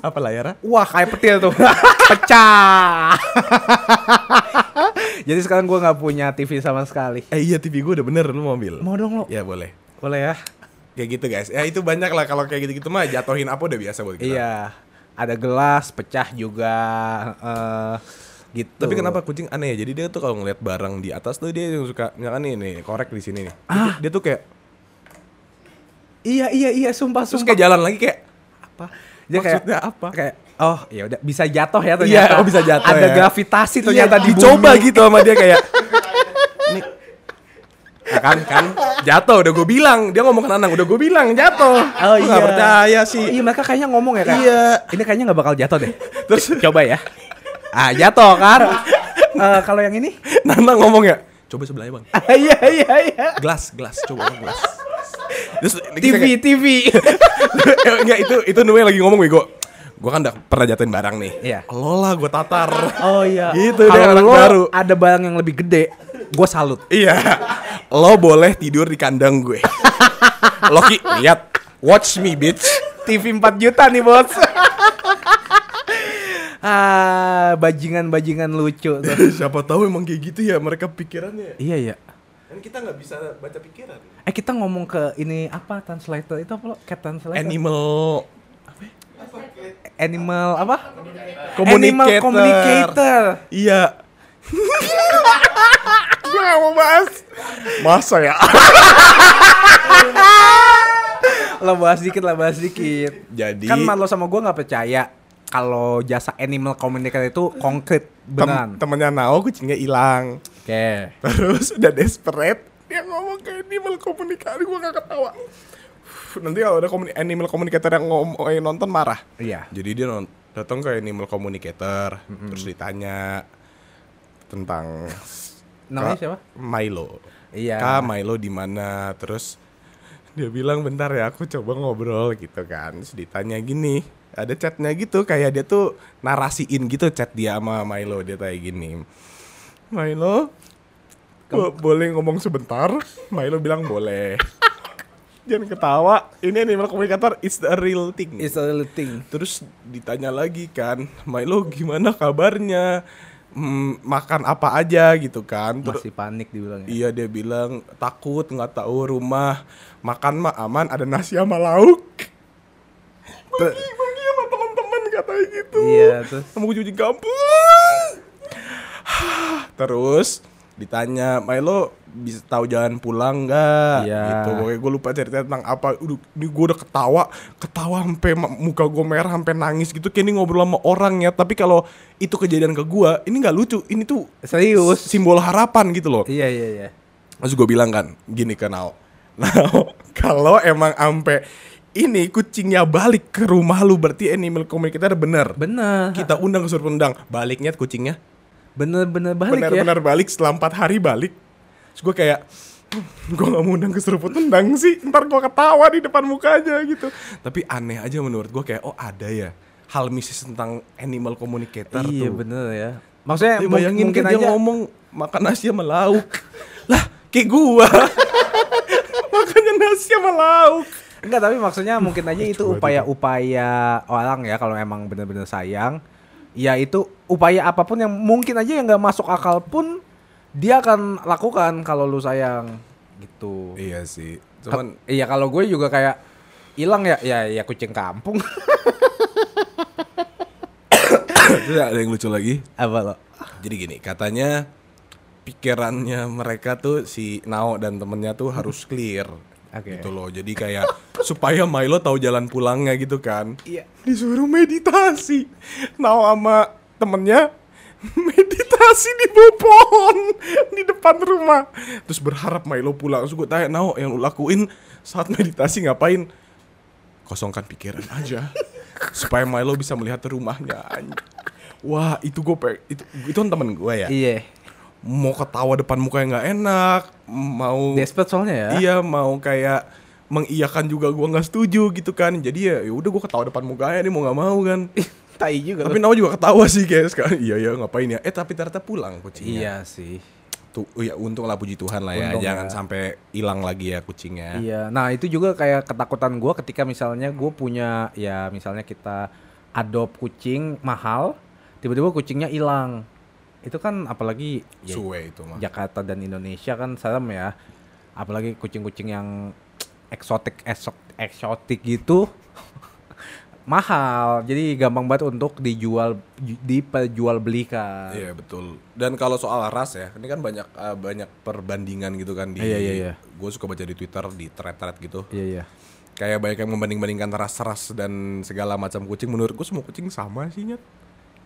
Apa layarnya? Wah kayak petir tuh Pecah Jadi sekarang gue nggak punya TV sama sekali Eh iya TV gue udah bener lu mau ambil. Mau dong lo Ya boleh. Boleh ya Kayak gitu guys. Ya itu banyak lah kalau kayak gitu-gitu mah jatohin apa udah biasa buat kita. Iya Ada gelas pecah juga eh Gitu Tapi kenapa kucing aneh ya? Jadi dia tuh kalau ngeliat barang di atas tuh dia yang suka misalkan nih nih korek di sini nih. Dia tuh- Dia tuh kayak Iya iya iya sumpah terus sumpah. kayak jalan lagi kayak apa? Dia kayak Maksudnya apa? Kayak oh ya udah bisa jatuh ya Iya, ternyata oh bisa jatuh Ada ya. gravitasi ternyata Iya, di dicoba bumi. gitu sama dia kayak nih Nah, kan kan jatuh udah gue bilang. Dia ngomong ke Nanang udah gue bilang jatuh. Oh iya nggak percaya sih. Iya mereka kayaknya ngomong ya kayak Iya. Ini kayaknya nggak bakal jatuh deh. Terus? Coba ya. Ah jatuh kan? Eh, Kalau yang ini? Nanang ngomong ya coba sebelahnya bang. Iya iya iya. Gelas gelas coba gelas terus TV TV enggak itu itu Nue lagi ngomong gue gue kan udah pernah jatuhin barang nih. Iya. lo lah gue tatar. Oh iya. Gitu, Kalau anak lo baru. ada barang yang lebih gede Gue salut. Iya. Lo boleh tidur di kandang gue. Loki lihat. Watch me bitch. TV 4 juta nih bos. Ah bajingan-bajingan lucu tuh. siapa tahu emang kayak gitu ya mereka pikirannya. Iya iya. Kan kita nggak bisa baca pikiran Eh kita ngomong ke ini apa translator itu apa lo? Cat translator? animal Animal apa? Animal Communicator. communicator. iya gue gak mau bahas masa ya lah bahas dikit lah bahas dikit. Jadi Kan Marlo sama gue nggak percaya kalau jasa animal communicator itu konkret tem beneran. temennya Nao kucingnya hilang. Oke. Terus udah desperate dia ngomong ke animal communicator gue gak ketawa. Nanti kalau ada komuni- animal communicator yang ngomong yang nonton marah. Iya. Jadi dia non- datang ke animal communicator terus ditanya tentang Namanya siapa? Milo. Iya. Kak Milo di mana? Terus dia bilang bentar ya aku coba ngobrol gitu kan. Terus ditanya gini, ada chatnya gitu kayak dia tuh narasiin gitu chat dia sama Milo dia kayak gini. Milo, bo- boleh ngomong sebentar? Milo bilang boleh. Jangan ketawa, ini animal communicator it's a real thing. It's a little thing. Terus ditanya lagi kan, Milo gimana kabarnya? Hmm, makan apa aja gitu kan? Terus Masih panik dibilangnya. Iya dia bilang takut nggak tahu rumah makan mah aman ada nasi sama lauk. Bagi bagi sama teman-teman katanya gitu. Iya, terus Sama kucing kampung. Terus ditanya Milo bisa tahu jalan pulang nggak? Iya. Gitu. Pokoknya gue lupa cerita tentang apa. Udah, ini gue udah ketawa, ketawa sampai muka gue merah sampai nangis gitu. Kayak ini ngobrol sama orang ya. Tapi kalau itu kejadian ke gue, ini nggak lucu. Ini tuh serius. simbol harapan gitu loh. Iya iya iya. Terus gue bilang kan, gini ke Nao. Nao, kalau emang ampe ini kucingnya balik ke rumah lu berarti animal communicator bener. Bener. Kita undang ke suruh undang. Baliknya kucingnya. Bener-bener balik ya. Bener-bener balik setelah 4 hari balik. Terus gue kayak, gue gak mau undang ke seruput undang sih. Ntar gue ketawa di depan mukanya gitu. Tapi aneh aja menurut gue kayak, oh ada ya. Hal mistis tentang animal communicator Iya tuh. bener ya. Maksudnya mungkin, bayangin mungkin dia aja ngomong makan nasi sama lauk. lah, kayak gua. Makannya nasi sama lauk. Enggak, tapi maksudnya mungkin aja itu upaya-upaya orang ya kalau emang bener-bener sayang. Ya itu upaya apa pun yang mungkin aja yang nggak masuk akal pun dia akan lakukan kalau lu sayang gitu. Iya sih. Cuman Cuman iya kalau gue juga kayak hilang ya ya ya kucing kampung. Terus ada yang lucu lagi. Apa lo? Jadi gini, katanya pikirannya mereka tuh si Nao dan temennya tuh harus clear. Oke. Gitu loh. Jadi kayak supaya Milo tahu jalan pulangnya gitu kan. Iya. Disuruh meditasi. Nao sama temennya meditasi di bawah pohon di depan rumah. Terus berharap Milo pulang. Terus gue tanya, Nao yang lu lakuin saat meditasi ngapain? Kosongkan pikiran aja. supaya Milo bisa melihat rumahnya. Wah itu gue itu itu temen gue ya. Iya. Mau ketawa depan muka yang nggak enak, mau Desperate soalnya ya. Iya mau kayak mengiyakan juga gua nggak setuju gitu kan. Jadi ya ya udah gua ketawa depan mukanya nih mau nggak mau kan. Tai juga. tapi Nao juga ketawa sih guys kan. Iya ya ngapain ya. Eh tapi ternyata pulang kucingnya. Iya sih. Tuh ya untung lah puji Tuhan lah ya. Untung Jangan ya. sampai hilang lagi ya kucingnya. Iya, nah itu juga kayak ketakutan gua ketika misalnya gue punya ya misalnya kita adopt kucing mahal, tiba-tiba kucingnya hilang, itu kan apalagi ya, Suwe itu mah. Jakarta dan Indonesia kan serem ya, apalagi kucing-kucing yang eksotik esok eksotik gitu mahal, jadi gampang banget untuk dijual diperjual belikan. Iya betul. Dan kalau soal ras ya, ini kan banyak eh, banyak perbandingan gitu kan di. Iya, iya, iya. Gue suka baca di Twitter di thread-thread gitu. Iya iya. Kayak banyak yang membanding-bandingkan ras-ras dan segala macam kucing. Menurut gue semua kucing sama sih nyet.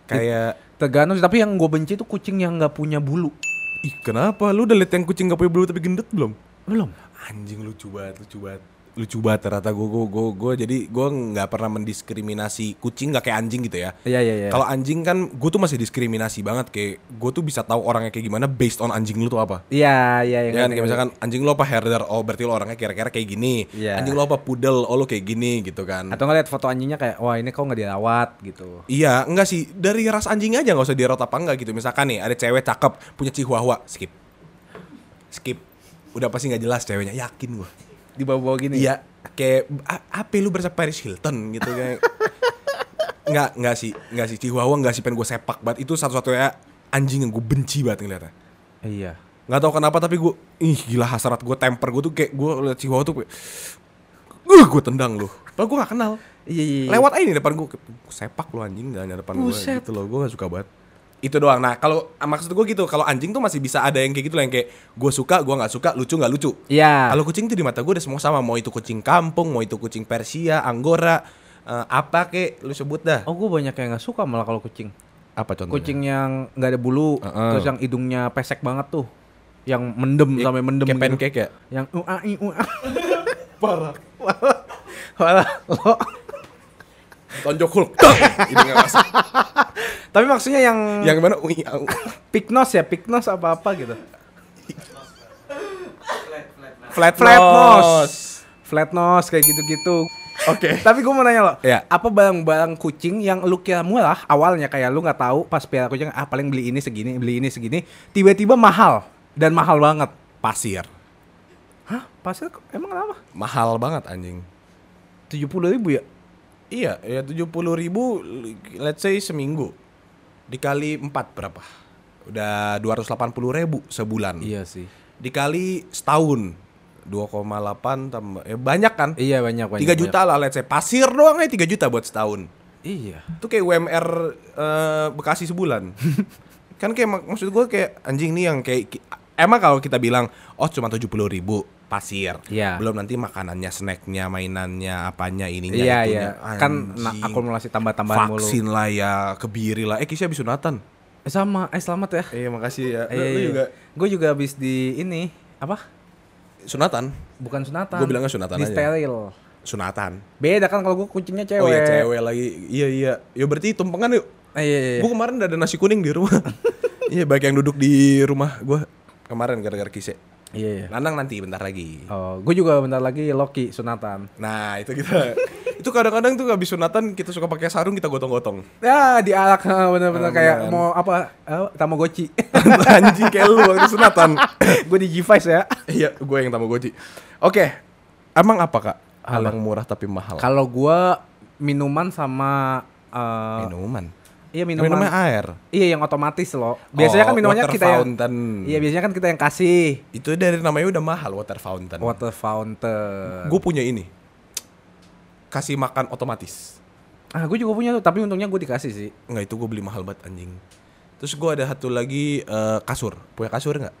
Kayak Tergantung sih, tapi yang gue benci itu kucing yang nggak punya bulu. ih kenapa? Lu udah liat yang kucing gak punya bulu tapi gendut belum? Belum. Anjing lucu banget, lucu banget. Lucu banget ternyata gue gue gue gue jadi gue nggak pernah mendiskriminasi kucing nggak kayak anjing gitu ya. Iya iya iya. Kalau anjing kan gue tuh masih diskriminasi banget kayak gue tuh bisa tahu orangnya kayak gimana based on anjing lu tuh apa. Iya iya yang Ya kan kayak misalkan anjing lo apa herder, oh berarti lo orangnya kira-kira kayak gini. Iya. Anjing lo apa pudel, oh lo kayak gini gitu kan. atau ngeliat foto anjingnya kayak wah ini kok nggak dirawat gitu. Iya, enggak sih. Dari ras anjing aja nggak usah dirawat apa enggak gitu. Misalkan nih ada cewek cakep punya chihuahua, skip. Skip. Udah pasti nggak jelas ceweknya, yakin gua. Di bawah-bawah gini. Iya, kayak "A- apa lu berasa Paris Hilton gitu kayak. Enggak, enggak sih. Enggak sih chihuahua enggak sih pengen gue sepak banget. Itu satu-satunya anjing yang gue benci banget ngeliatnya. Iya. nggak tahu kenapa tapi gue ih gila hasrat gue temper gue tuh kayak gue liat Chihuahua tuh kayak uh gue tendang lu padahal gue gak kenal Iya iya. iya. lewat aja nih depan gue sepak lu anjing gak depan gue gitu loh gue gak suka banget itu doang. Nah kalau maksud gue gitu, kalau anjing tuh masih bisa ada yang kayak gitu lah yang kayak gue suka, gue nggak suka, lucu nggak lucu. Iya. Kalau kucing tuh di mata gue udah semua sama. Mau itu kucing kampung, mau itu kucing Persia, Anggora, eh, apa kek lu sebut dah. Oh, gue banyak yang nggak suka malah kalau kucing. Apa contohnya? Kucing yang nggak ada bulu, Heeh. terus yang hidungnya pesek banget tuh. Yang mendem Ya, sampai mendem kayak gitu. pancake ya. Yang ua i ua. Parah. Malah lo. Tonjok Hulk. Ini nggak masuk. Tapi maksudnya yang Yang mana? Piknos ya, piknos apa-apa gitu. Flat, Flat nose. nose. Flat nose kayak gitu-gitu. Oke. Tapi gue mau nanya lo, Ya. apa barang-barang kucing yang lu kira murah awalnya kayak lu nggak tahu pas piara kucing ah paling beli ini segini, beli ini segini, tiba-tiba mahal dan mahal banget. Pasir. Hah? Pasir emang kenapa? Mahal banget anjing. Tujuh puluh ribu ya? Iya, ya tujuh puluh ribu, let's say seminggu, dikali empat berapa? Udah dua ratus delapan puluh ribu sebulan. Iya sih. Dikali setahun, 2,8 tambah, ya banyak kan? Iya banyak banyak. 3 juta lah, let's say pasir doang aja 3 juta buat setahun. Iya. Itu kayak UMR eh, Bekasi sebulan. kan kayak mak- maksud gue kayak anjing nih yang kayak emang kalau kita bilang oh cuma tujuh puluh ribu pasir, Iya. belum nanti makanannya, snacknya, mainannya, apanya ininya Iya itunya. iya. Kan akumulasi tambah-tambahan mulu. vaksin lah ya, kebiri lah. Eh Kisah habis sunatan. Eh, sama, eh selamat ya. Iya makasih ya. Eh, Lu, lu juga Gue juga habis di ini apa? sunatan? Bukan sunatan. Gua bilangnya sunatan Di aja. steril. Sunatan. Beda kan kalau gue kucingnya cewek. Oh iya cewek lagi. Iya iya. Ya berarti tumpengan yuk. Eh, iya, iya. Gue kemarin udah ada nasi kuning di rumah. Iya banyak yang duduk di rumah gue kemarin gara-gara kise. Iya, iya. Nandang nanti bentar lagi. Oh, gue juga bentar lagi Loki sunatan. Nah itu kita itu kadang-kadang tuh habis sunatan kita suka pakai sarung kita gotong-gotong. Ya, dialak ha, bener-bener Ah, kayak beneran. mau apa? Eh, Tamagotchi. Anjing kayak lu waktu sunatan. gue di G5 ya. Iya gue yang tamagotchi. Oke, emang apa kak? Hal yang murah tapi mahal. Kalau gua minuman sama eh, Minuman. Iya minuman. Minumnya air. Iya yang otomatis loh. Biasanya kan Oh, minumannya water kita yang fountain. Iya, biasanya kan kita yang kasih Itu dari namanya udah mahal water fountain. water fountain. Gue punya ini. Kasih makan otomatis. Ah, gue juga punya tuh, tapi untungnya gue dikasih sih. Enggak itu gue beli mahal banget anjing. Terus gue ada satu lagi eh, kasur. Punya kasur nggak?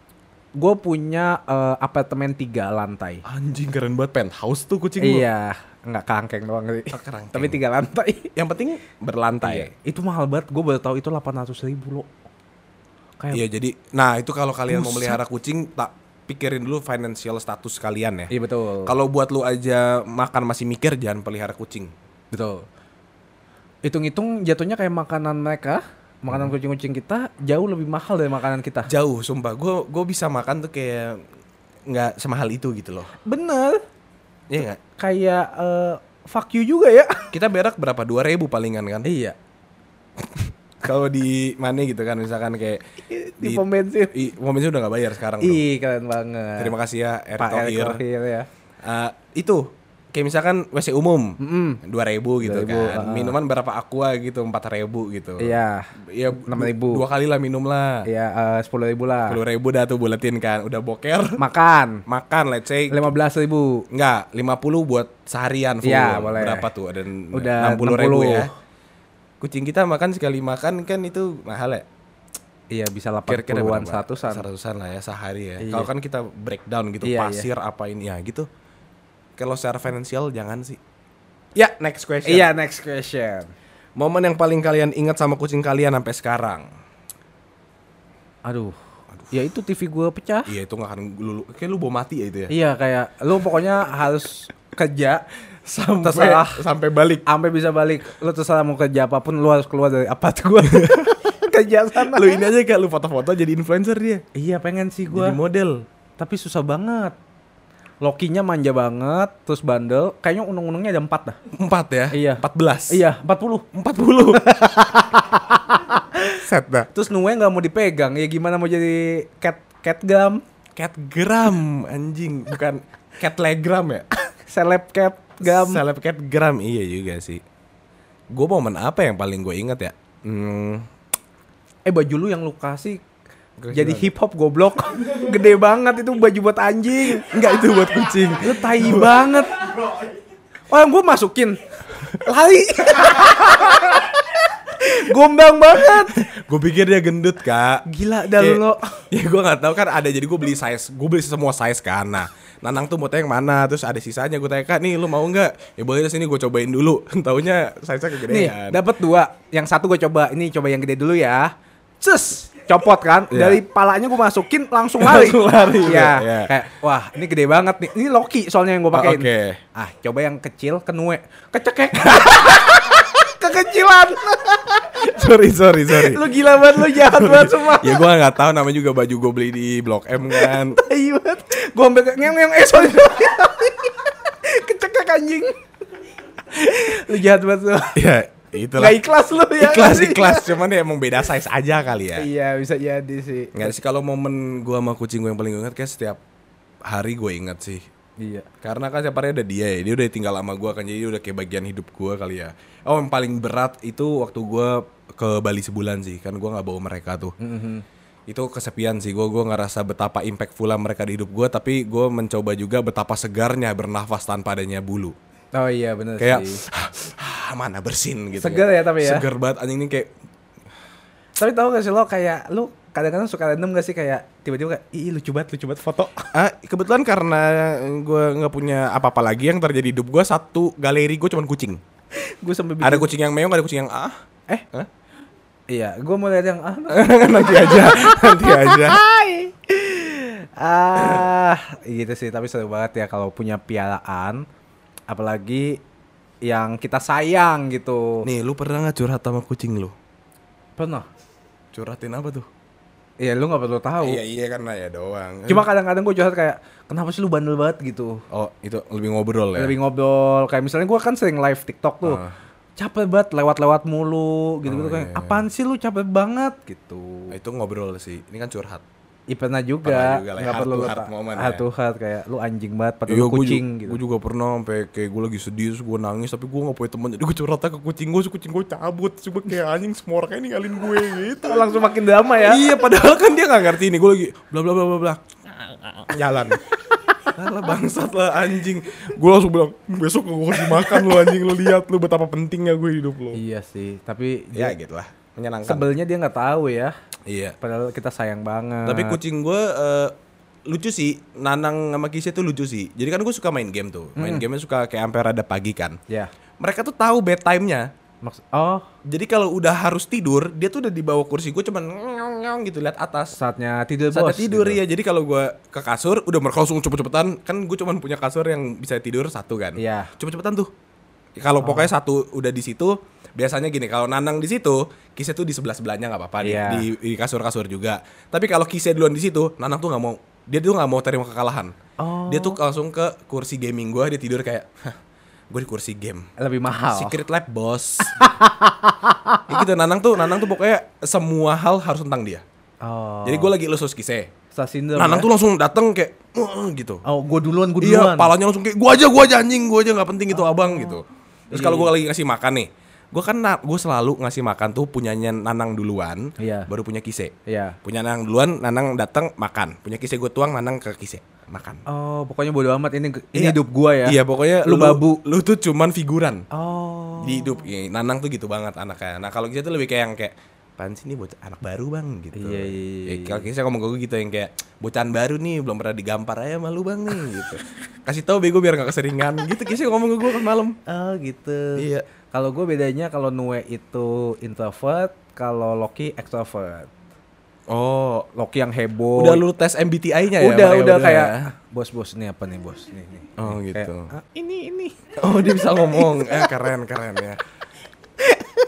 Gue punya eh, apartemen tiga lantai. Anjing keren banget penthouse tuh kucing lu. Iya, nggak kerangkeng doang sih. Oh, kerangkeng. Tapi tiga lantai. Yang penting berlantai. Iya. Itu mahal banget. Gue baru tahu itu 800 ribu loh. Kayak Iya jadi, nah itu kalau kalian mau Buset. melihara kucing, tak pikirin dulu financial status kalian ya. Iya betul. Kalau buat lu aja makan masih mikir jangan pelihara kucing. Betul. Hitung-hitung jatuhnya kayak makanan mereka, makanan kucing-kucing kita jauh lebih mahal dari makanan kita. Jauh, sumpah. Gue gue bisa makan tuh kayak nggak semahal itu gitu loh. Bener. Iya nggak? Kayak eh, fuck you juga ya. Kita berak berapa? Dua ribu palingan kan? iya. Kalau di mana gitu kan, misalkan kayak Di, pom bensin. I, pom bensin udah nggak bayar sekarang. Ih, keren banget. Terima kasih ya, Erick Pak Erick Thohir. Ya. Eh, itu kayak misalkan WC umum dua ribu gitu 2.000, kan ah. minuman berapa aqua gitu empat ribu gitu Iya. ya 6.000. dua kali lah minum lah Iya, sepuluh ribu lah. sepuluh ribu dah tuh buletin kan udah boker Makan. makan let's say Lima belas ribu. enggak 50 buat seharian full Iya, boleh. berapa tuh ada Udah 60 ribu 60. ya kucing kita makan sekali makan kan itu mahal ya Iya, bisa kira-kira 80-an, berapa? 100-an. seratusan lah ya sehari ya Iya. kalau kan kita breakdown gitu Iya, pasir apa ini ya gitu kalau secara finansial jangan sih ya next question Iya, next question. momen yang paling kalian ingat sama kucing kalian sampai sekarang Aduh. Ya itu TV gue pecah. iya itu nggak akan lu kayak lu bawa mati ya itu ya Iya, kayak lu pokoknya harus kerja sampai terserah sampai balik sampai bisa balik. Lu terserah mau kerja apa pun lu harus keluar dari apart gua. kerja sana. lu ini aja kayak lu foto-foto jadi influencer dia Iya, pengen sih jadi gua. model Tapi susah banget. Lokinya manja banget, terus bandel. Kayaknya unung-unungnya ada empat dah. empat ya Iya. empat belas Iya, 40. empat puluh set dah Terus Nue nggak mau dipegang. Ya gimana mau jadi cat cat gam, cat gram anjing bukan cat legram ya seleb cat gam. Seleb cat gram iya juga sih. Gue momen apa yang paling gue inget ya? Hmm, Eh baju lu yang lu kasih Gua jadi hip hop goblok. Gede banget itu baju buat anjing. enggak itu buat kucing. Lu tai banget. Oh, yang gue masukin. Lari. Gombang banget. gue pikir dia gendut kak. Gila dah Kayak- lo. Ya gue nggak tahu kan ada jadi gue beli size, gue beli semua size kan. Nah, Nanang tuh mau tanya yang mana, terus ada sisanya gue tanya kak nih lu mau nggak? Ya boleh sini gue cobain dulu. Taunya size nya Nih, kegedean. dapat dua. Yang satu gue coba. Ini coba yang gede dulu ya. Cus, copot kan. Iya. Dari palanya gue masukin langsung lari. Langsung lari, Iya. iya. Kayak wah, ini gede banget nih. Ini Loki soalnya yang gue Oh, pakein. oke. Ah, coba yang kecil kenue. Kecekek. Kekecilan. sorry sorry sorry. lu gila banget, lu jahat banget semua. ya gue nggak tahu namanya juga baju gue beli di Blok M kan. Tai banget. Gue ambil ngeong ngeong eh sorry. Kecekek anjing. lu jahat banget lu. ya itulah. Gak ikhlas lu ya. ikhlas ikhlas cuman ya emang beda size aja kali ya. Iya, bisa jadi sih. Nggak sih kalau momen gue sama kucing gue yang paling gue ingat kayak setiap hari gue ingat sih. Iya. Karena kan setiap hari ada dia ya, dia udah tinggal sama gue kan, jadi dia udah kayak bagian hidup gue kali ya. Oh yang paling berat itu waktu gue ke Bali sebulan sih, kan gue nggak bawa mereka tuh. Itu kesepian sih, gue gue ngerasa betapa impactful mereka di hidup gue, tapi gue mencoba juga betapa segarnya bernafas tanpa adanya bulu. Oh iya bener Kayak sih. mana bersin gitu. Segar ya tapi ya? Segar banget anjing ini kayak Tapi tau gak sih lo kayak lu kadang-kadang suka random gak sih kayak tiba-tiba kayak ih lucu banget lucu banget foto. Ah, kebetulan karena gue nggak punya apa-apa lagi yang terjadi di hidup gue satu galeri gue cuman kucing. gue sampai bikin, Ada kucing yang meong, ada kucing yang ah. eh Hah? iya gue mau lihat yang ah nanti aja, nanti aja. ah gitu sih tapi seru banget ya kalau punya piaraan apalagi yang kita sayang gitu. Nih, lu pernah nggak curhat sama kucing lu? Pernah? Curhatin apa tuh? Iya lu nggak perlu tahu. Iya iya kan ya doang. Cuma kadang-kadang gue curhat kayak kenapa sih lu bandel banget gitu. oh itu lebih ngobrol ya. Lebih ngobrol kayak misalnya gue kan sering live TikTok tuh. Ah. Capek banget lewat-lewat mulu gitu-gitu Oh, kayak iya. apaan sih lu capek banget gitu. Nah, itu ngobrol sih. Ini kan curhat. Iya pernah Pernah juga, juga lah, nggak heart perlu lu heart moment heart ya. to heart kayak lu anjing banget padahal Iya, gua kucing juga, gitu. Gue juga pernah sampai kayak gue lagi sedih terus gue nangis tapi gue gak punya teman jadi gue curhat ke kucing gue, kucing gue cabut, coba kayak anjing semua orang kayak ninggalin gue gitu. Langsung makin drama ya. Iya, padahal kan dia gak ngerti ini gue lagi bla bla bla bla bla. Jalan. Alah bangsat lah anjing. Gue langsung bilang besok gue kasih makan lu anjing lu lihat lu betapa pentingnya gue hidup lu. Iya sih, tapi Ya gitu lah, menyenangkan. sebelnya dia nggak tahu ya. Iya. Padahal kita sayang banget. Tapi kucing gue eh, lucu sih, Nanang sama Kisah tuh lucu sih. Jadi kan gue suka main game tuh, main gamenya suka kayak sampai rada pagi kan. ya. Mereka tuh tahu bedtime-nya. Maksud oh, Jadi kalau udah harus tidur, dia tuh udah di bawah kursi gue cuman nyong gitu lihat atas. saatnya tidur Saatnya bos. tidur gitu. ya. Jadi kalau gue ke kasur udah mereka langsung cepet-cepetan. Kan gue cuman punya kasur yang bisa tidur satu kan. Iya. Cepet-cepetan tuh. Kalau pokoknya satu udah di situ, biasanya gini kalau Nanang di situ, Kisah tuh di sebelah sebelahnya nggak apa-apa nih, Iya. di, di kasur-kasur juga. Tapi kalau Kisah duluan di situ, Nanang tuh nggak mau. Dia tuh nggak mau terima kekalahan. Oh. Dia tuh langsung ke kursi gaming gue, dia tidur kayak, gue di kursi game. Lebih mahal. Secret Lab bos. ya gitu Nanang tuh Nanang tuh pokoknya semua hal harus tentang dia. Oh. Jadi gue lagi. Star syndrome. Nanang ya? tuh langsung dateng kayak "Wah," gitu. Oh, gua duluan, gua Iya, duluan. palanya langsung kayak gua aja, gua aja anjing, gua aja nggak penting itu abang gitu. Terus Iya, kalau iya. gua lagi ngasih makan nih, gua kan gua selalu ngasih makan tuh punyanya Nanang duluan, Iya. baru punya kise. Iya. Punya Nanang duluan, Nanang datang makan. Punya kise gua tuang, Nanang ke kise makan. Oh, pokoknya bodo amat ini ini Iya. hidup gua ya. Iya, pokoknya Lu babu. Lu tuh cuman figuran Oh. di hidup. Iya, Nanang tuh gitu banget anaknya. Nah, kalau kise tuh lebih kayak yang kayak Apaan sih ini bocah anak baru bang gitu Iya, iya, iya, Ya, Kalau Kisah ngomong ke gue gitu yang kayak Bocahan baru nih belum pernah digampar aja malu bang nih gitu Kasih tahu bego biar gak keseringan gitu Kisah ngomong ke gue kan malam Oh, gitu. Iya Kalau gue bedanya kalau Nue itu introvert, kalau Loki extrovert. Oh Loki yang heboh. Udah lu tes MBTI-nya ya? udah makanya udah kayak ya? bos bos ini apa nih bos nih nih. Oh, Nih, gitu. kayak, "Ah, ini ini. Oh dia bisa ngomong Eh keren keren ya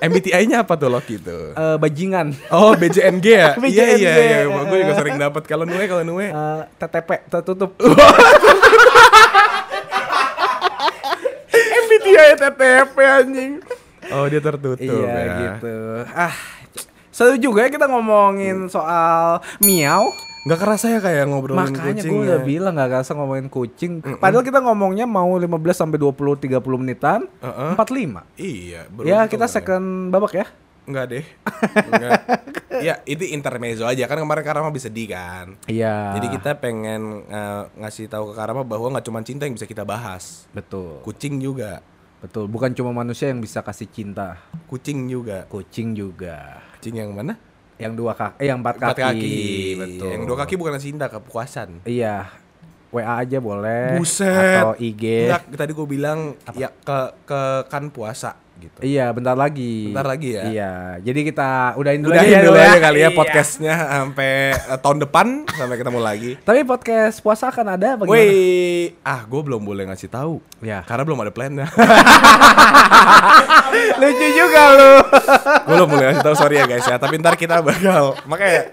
MBTI-nya apa tuh Loki tuh? Eh, bajingan. Oh BJNG ya? Iya BJNG. iya iya Gue juga sering dapat Kalau Nue kalau Nue Eh, TTP tertutup. MBTI TTP anjing Oh dia tertutup iya ya. gitu. Ah, seru juga ya kita ngomongin soal miau. Nggak kerasa ya kayak ngobrolin Makanya kucing gue udah ya. bilang gak kerasa ngomongin kucing. Padahal kita ngomongnya mau 15 sampai 20 30 menitan. Heeh. 45. Iya Ya, kita lah. second babak ya. Enggak deh Enggak Ya itu intermezzo aja Kan kemarin Karama bisa sedih kan Iya. Jadi kita pengen eh, ngasih tahu ke Karama bahwa nggak cuma cinta yang bisa kita bahas betul. Kucing juga Betul, bukan cuma manusia yang bisa kasih cinta, Kucing juga. kucing juga. Kucing yang mana? Yang dua kaki, eh, yang empat Empat kaki. Betul. Yang dua kaki bukan cinta, kepuasan. Iya. WA aja boleh. Buset. Atau IG. Enggak, tadi gue bilang ya ke ke kan puasa gitu. Iya, bentar lagi. Bentar lagi ya. Iya. Jadi kita udahin dulu Udahin aja dulu ya. aja kali ya Iya. podcastnya sampai eh, tahun depan sampai ketemu lagi. Tapi podcast puasa akan ada bagaimana? Woi, ah gue belum boleh ngasih tahu. Ya. Karena belum ada plannya. Lucu juga lu. gue belum boleh ngasih tahu sorry ya guys ya. Tapi ntar kita bakal makanya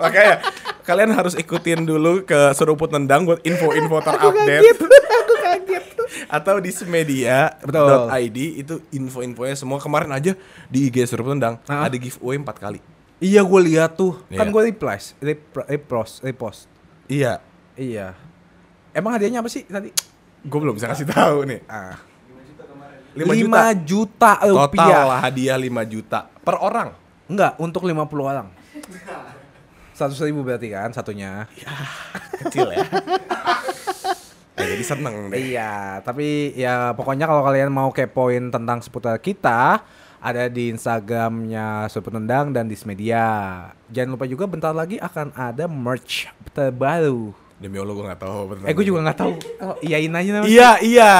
makanya kalian harus ikutin dulu ke seruput nendang buat info-info terupdate. Aku kaget. atau di semedia Betul. .id itu info-infonya semua kemarin aja di IG seruput tendang Ah. ada giveaway 4 kali. Iya, gue lihat tuh. Kan Iya. gue reply, rep- repost, repost. Iya, Iya. Emang hadiahnya apa sih tadi? gue belum bisa kasih tahu nih. Ah. 5 5 juta. juta, rupiah. Total hadiah 5 juta per orang. Enggak, untuk 50 orang. 100 ribu berarti kan satunya. Kecil ya. ya jadi seneng deh. Iya, tapi ya pokoknya kalau kalian mau kepoin tentang seputar kita, ada di Instagramnya Super Tendang dan di media. Jangan lupa juga bentar lagi akan ada merch terbaru. Demi Allah gue gak tahu beneran. Eh, gue juga nggak tahu. Oh, iyain aja namanya. Iya, iya,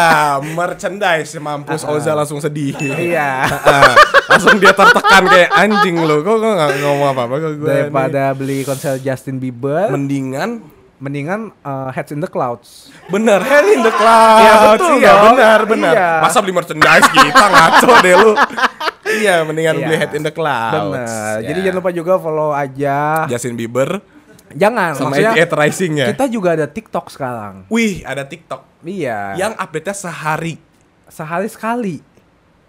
merchandise mampus Oza langsung sedih. Iya. Ah, langsung dia tertekan kayak anjing lo. Kok gue gak ngomong apa-apa ke gue. Daripada beli konser Justin Bieber, mendingan mendingan uh, Heads in the Clouds. bener hand in the clouds. Iya, betul Iya, benar, benar. Iya. Masa beli merchandise kita ngaco deh lu. Iya, mendingan Iya. beli head in the clouds. Bener. Ya. Jadi jangan lupa juga follow aja. Justin Bieber Jangan, sama maksudnya Rising ya. kita juga ada TikTok sekarang. Wih, ada TikTok Iya. yang update-nya sehari. sehari sekali.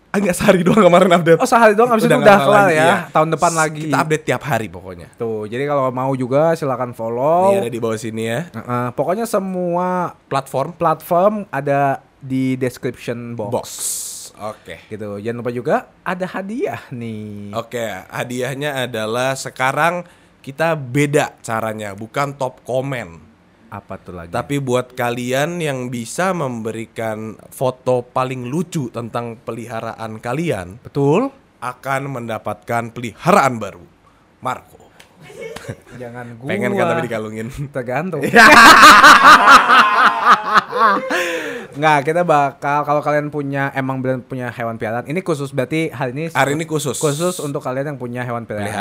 Ah, Enggak sehari doang kemarin update. Oh sehari doang abis itu udah kelar ya. iya. Tahun depan lagi. Kita update tiap hari pokoknya. Tuh, jadi kalau mau juga silakan follow. Ini ada di bawah sini ya. Heeh, pokoknya semua Platform platform ada di description box. box. Oke. Gitu. Jangan lupa juga ada hadiah nih. Oke, hadiahnya adalah sekarang kita beda caranya, bukan top komen. Apa tuh lagi? Tapi buat kalian yang bisa memberikan foto paling lucu tentang peliharaan kalian betul. akan mendapatkan peliharaan baru. Marco. Jangan gua. Pengen kan tapi dikalungin. Tergantung. Nggak, kita bakal kalau kalian punya emang benar punya hewan peliharaan. Ini khusus berarti hari ini Hari ini khusus. khusus untuk kalian yang punya hewan peliharaan.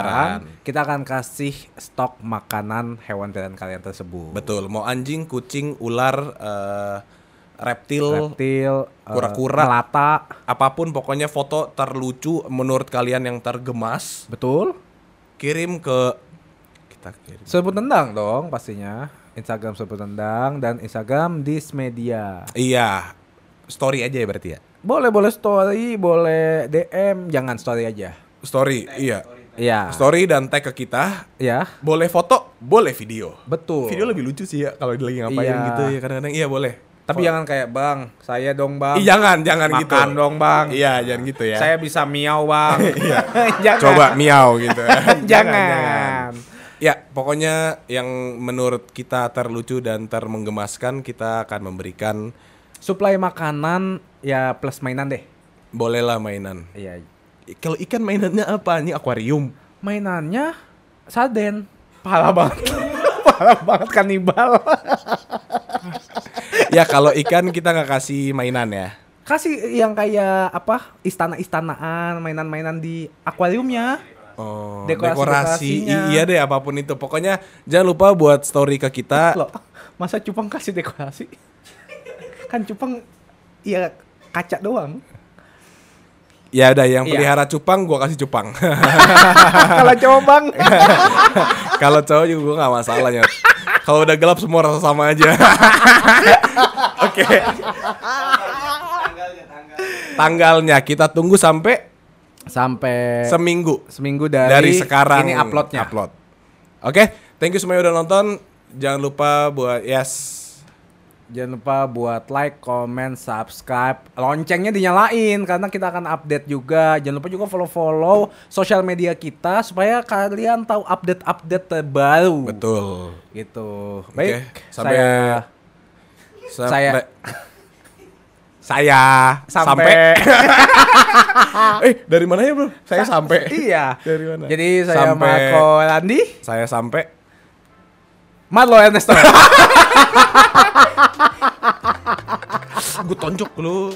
Peliharaan. Kita akan kasih stok makanan hewan peliharaan kalian tersebut. Betul, mau anjing, kucing, ular, eh, reptil, Reptil, eh, Kura-kura. melata, apa pun pokoknya foto terlucu menurut kalian yang tergemas, betul. kirim ke kirim. Sebut tendang dong pastinya. Instagram sebut tendang dan Instagram Dismedia. Iya. Story aja ya berarti ya. Boleh boleh story, boleh DM, jangan story aja. Story, iya. Iya. Story dan tag ke kita. Ya, Boleh foto, boleh video. betul. Video lebih lucu sih ya kalau lagi ngapain Iya. gitu ya kadang-kadang. Iya boleh. Tapi jangan kayak bang, saya dong bang. Ih, jangan, jangan Makan gitu. dong bang. Iya, jangan gitu ya. Saya bisa miau bang. jangan. Coba miau gitu. jangan. Ya, pokoknya yang menurut kita terlucu dan termenggemaskan kita akan memberikan Suplai makanan ya plus mainan deh. bolehlah mainan. Iya. Kalau ikan mainannya apa? Ini akuarium. Mainannya sarden. Parah banget. Parah banget kanibal. ya kalau ikan kita nggak kasih mainan ya. Kasih yang kayak apa? Istana-istanaan, mainan-mainan di akuariumnya. Oh, Dekorasi- dekorasi, dekorasinya. I- iya deh apa pun itu. Pokoknya jangan lupa buat story ke kita. Loh, masa cupang kasih dekorasi? kan cupang ya kaca doang. Ya udah yang Iya. pelihara cupang gua kasih cupang. Kalau cowok bang. kalau cowok juga gua nggak masalahnya. Kalau udah gelap semua rasa sama aja. Oke. Tanggalnya kita tunggu sampai Sampai seminggu seminggu dari, dari sekarang ini uploadnya. Upload. Oke, thank you semuanya udah nonton. Jangan lupa buat yes Jangan lupa buat like, comment, subscribe, loncengnya dinyalain karena kita akan update juga. Jangan lupa juga follow-follow sosial media kita supaya kalian tahu update-update terbaru. betul. Gitu. Baik, sampai- saya Sampai Saya- Saya sampai, eh dari mana ya bro? Saya sampai. iya. Dari mana? Jadi saya Sampai- Marco Landi, Saya sampai. Marlo Ernesto. Gue tonjok lu.